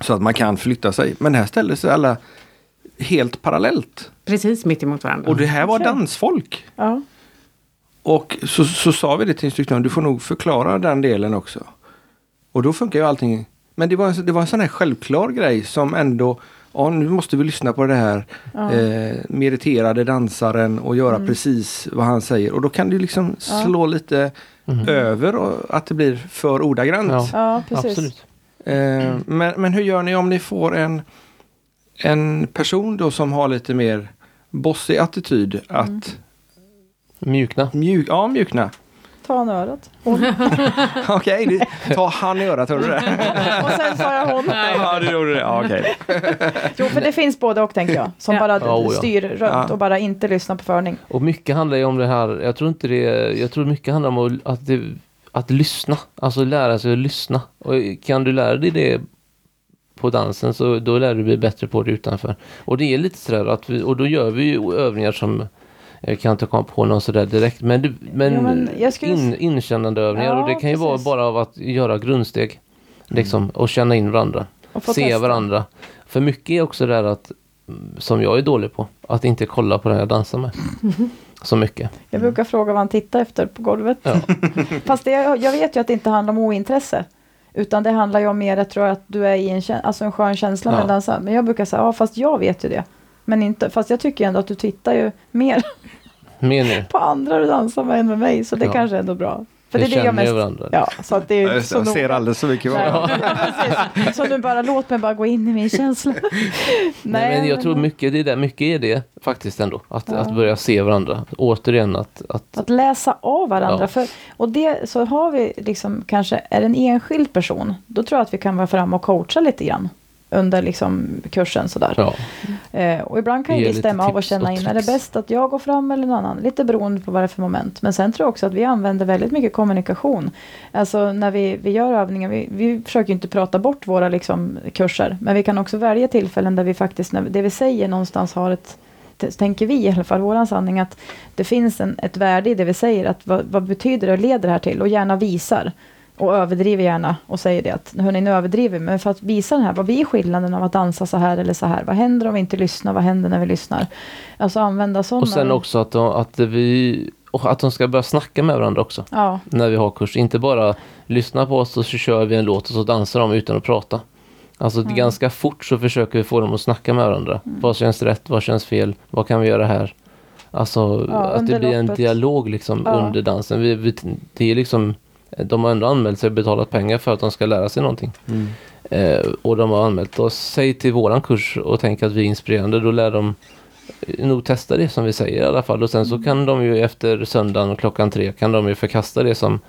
Så att man kan flytta sig. Men här ställde sig alla helt parallellt. Precis mitt emot varandra. Och det här var dansfolk. ja. Och så, så sa vi det till instruktören, du får nog förklara den delen också. Och då funkar ju allting. Men det var, en- det var en sån här självklar grej som ändå, ja nu måste vi lyssna på det här Ja. eh, meriterade dansaren och göra precis vad han säger. Och då kan det liksom Ja. slå lite Mhm. över och att det blir för ordagrant. Ja. ja, precis. Absolut. Eh, men, men hur gör ni om ni får en, en person då som har lite mer bossig attityd att Mjukna. mjuk, ja, mjukna. Ta han örat. Okej, det- ta han i örat, hörde du det? Och sen sa jag hon. Ja, det gjorde det. Ja, okej. Jo, för det finns både och tänker jag. Som Ja. bara Ja, oh ja. styr runt Ja. och bara inte lyssnar på förning. Och mycket handlar ju om det här, jag tror inte det, jag tror mycket handlar om att, att, det, att lyssna. Alltså lära sig att lyssna. Och kan du lära dig det på dansen så då lär du dig bättre på det utanför. Och det är lite sådär att vi, och då gör vi ju övningar som jag kan inte komma på någon sådär direkt men, men, Ja, men jag skulle in, s- inkännande övningar Ja, och det kan ju vara bara av att göra grundsteg. Liksom, och känna in varandra. Och Se testa. varandra. För mycket är också det där att, mm, som jag är dålig på, att inte kolla på den jag dansar med. Så mycket. Jag brukar fråga vad han tittar efter på golvet. Ja. Fast det, jag vet ju att det inte handlar om ointresse. Utan det handlar ju om mer, jag tror att du är i en, alltså en skön känsla med Ja. att dansa. Men jag brukar säga, ja fast jag vet ju det. Men inte, fast jag tycker ändå att du tittar ju mer på andra du dansar med än med mig. Så det Ja. kanske är ändå bra. För Vi det är det jag mest... varandra. Ja, så att det är Ja, det, så jag ser alldeles så mycket. Nej, precis. Så nu bara låt mig bara gå in i min känsla. Nej, men jag tror mycket, det är, där, mycket är det faktiskt ändå. Att, Ja. att börja se varandra. Återigen att, att Att läsa av varandra. Ja. För, och det så har vi liksom kanske, är det en enskild person, då tror jag att vi kan vara fram och coacha lite grann under liksom kursen sådär. ja, Eh, och ibland kan ju lite stämma av och känna och in, är det bäst att jag går fram eller någon annan? Lite beroende på vad det är för moment. Men sen tror jag också att vi använder väldigt mycket kommunikation. Alltså när vi, vi gör övningar, vi, vi försöker inte prata bort våra liksom, kurser. Men vi kan också välja tillfällen där vi faktiskt, när det vi säger någonstans har ett tänker vi i alla fall, våran sanning, att det finns en, ett värde i det vi säger. Att vad, vad betyder det och leder det här till? Och gärna visar. Och överdriver gärna och säger det att hörni, nu överdriver. Men för att visa den här, vad blir skillnaden av att dansa så här eller så här? Vad händer om vi inte lyssnar? Vad händer när vi lyssnar? Alltså använda sådana. och sen också att de, att vi och att de ska börja snacka med varandra också. Ja, När vi har kurs. Inte bara lyssna på oss och så kör vi en låt och så dansar de utan att prata. Alltså Mm. ganska fort så försöker vi få dem att snacka med varandra. Vad känns rätt? Vad känns fel? Vad kan vi göra här? Alltså Ja, att det blir en loppet. dialog liksom Ja. under dansen. Vi, vi, det är liksom, de har ändå anmält sig och betalat pengar för att de ska lära sig någonting. Mm. Eh, och de har anmält oss, säg till våran kurs och tänker att vi är inspirerande, då lär de eh, nog testa det som vi säger i alla fall. Och sen så kan de ju efter söndagen och klockan tre kan de ju förkasta det som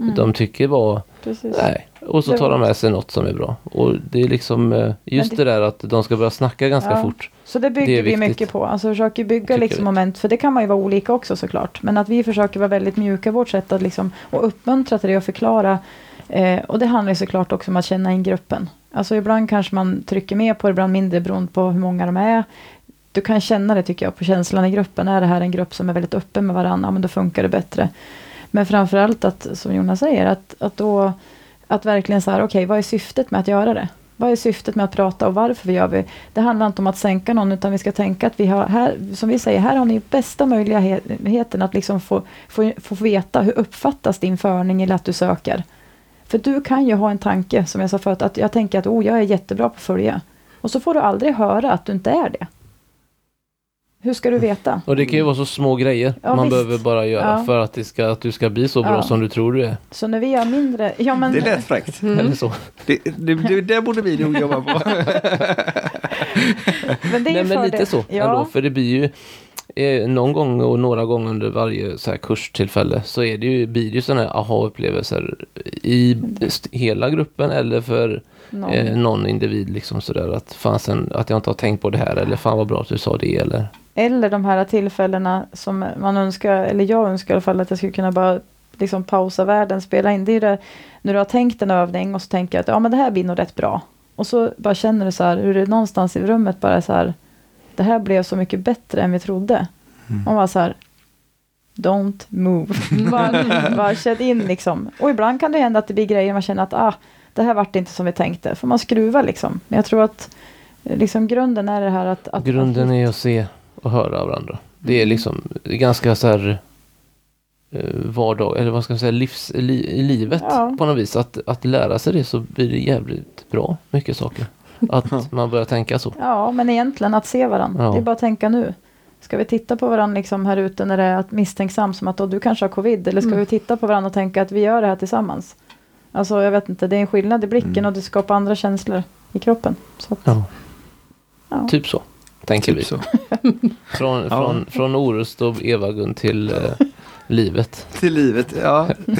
Mm. de tycker var Precis. nej. Och så tar de med sig något som är bra. Och det är liksom eh, just det- det där att de ska börja snacka ganska Ja. fort. Så det bygger Det vi mycket på. Alltså försöker bygga liksom vi. moment, för det kan man ju vara olika också såklart. Men att vi försöker vara väldigt mjuka i vårt sätt att liksom, och uppmuntra till det och förklara. Eh, och det handlar ju såklart också om att känna in gruppen. Alltså ibland kanske man trycker mer på det, ibland mindre beroende på hur många de är. Du kan känna det tycker jag på känslan i gruppen. Är det här en grupp som är väldigt öppen med varandra, ja, men då funkar det bättre. Men framförallt att, som Jonas säger, att, att då att verkligen så här, okej, vad är syftet med att göra det? Vad är syftet med att prata och varför gör vi? Det handlar inte om att sänka någon, utan vi ska tänka att vi har här, som vi säger, här har ni bästa möjligheten att liksom få, få, få veta hur uppfattas din förning eller att du söker. För du kan ju ha en tanke, som jag sa förut, att jag tänker att oh, jag är jättebra på att följa. Och så får du aldrig höra att du inte är det. Hur ska du veta? Och det kan ju vara så små grejer Ja, man visst. behöver bara göra Ja. för att, det ska, att du ska bli så bra Ja. som du tror du är. Så när vi har mindre... Ja, men, Det lät fräckt. Eller så. Det, det, det, det borde vi nog jobba på. men det är Nej men lite det. så Ja. ändå. För det blir ju eh, någon gång och några gånger under varje så här kurstillfälle så är det ju, blir det ju sådana här aha-upplevelser i st- hela gruppen eller för Någon. eh, någon individ liksom sådär att fasen att jag inte har tänkt på det här eller fan vad bra att du sa det eller Eller de här tillfällena som man önskar, eller jag önskar i alla fall att jag skulle kunna bara liksom pausa världen, spela in. Det är det, när du har tänkt en övning och så tänker jag att ja men det här blir nog rätt bra. Och så bara känner du så här hur det någonstans i rummet bara så här. Det här blev så mycket bättre än vi trodde. Och bara så här. Don't move. bara, bara känn in liksom. Och ibland kan det hända att det blir grejer man känner att ah, det här vart inte som vi tänkte. För man skruvar liksom. Men jag tror att eh, liksom grunden är det här att... att grunden att, är att se och höra varandra. Det är liksom det är ganska så här eh, vardag, eller vad ska man säga, livs, li, i livet Ja. på något vis. Att, att lära sig det så blir det jävligt bra mycket saker. Att man börjar tänka så. Ja, men egentligen att se varandra. Ja. Det är bara att tänka nu. Ska vi titta på varandra liksom här ute när det är att misstänksam som att oh, du kanske har covid? Eller ska Mm. vi titta på varandra och tänka att vi gör det här tillsammans? Alltså jag vet inte, det är en skillnad i blicken Mm. och det skapar andra känslor i kroppen. Så att, Ja. Ja. Typ så, tänker vi. Typ så. Från, Ja. från, från Orust och Eva-Gun till eh, livet. Till livet, ja.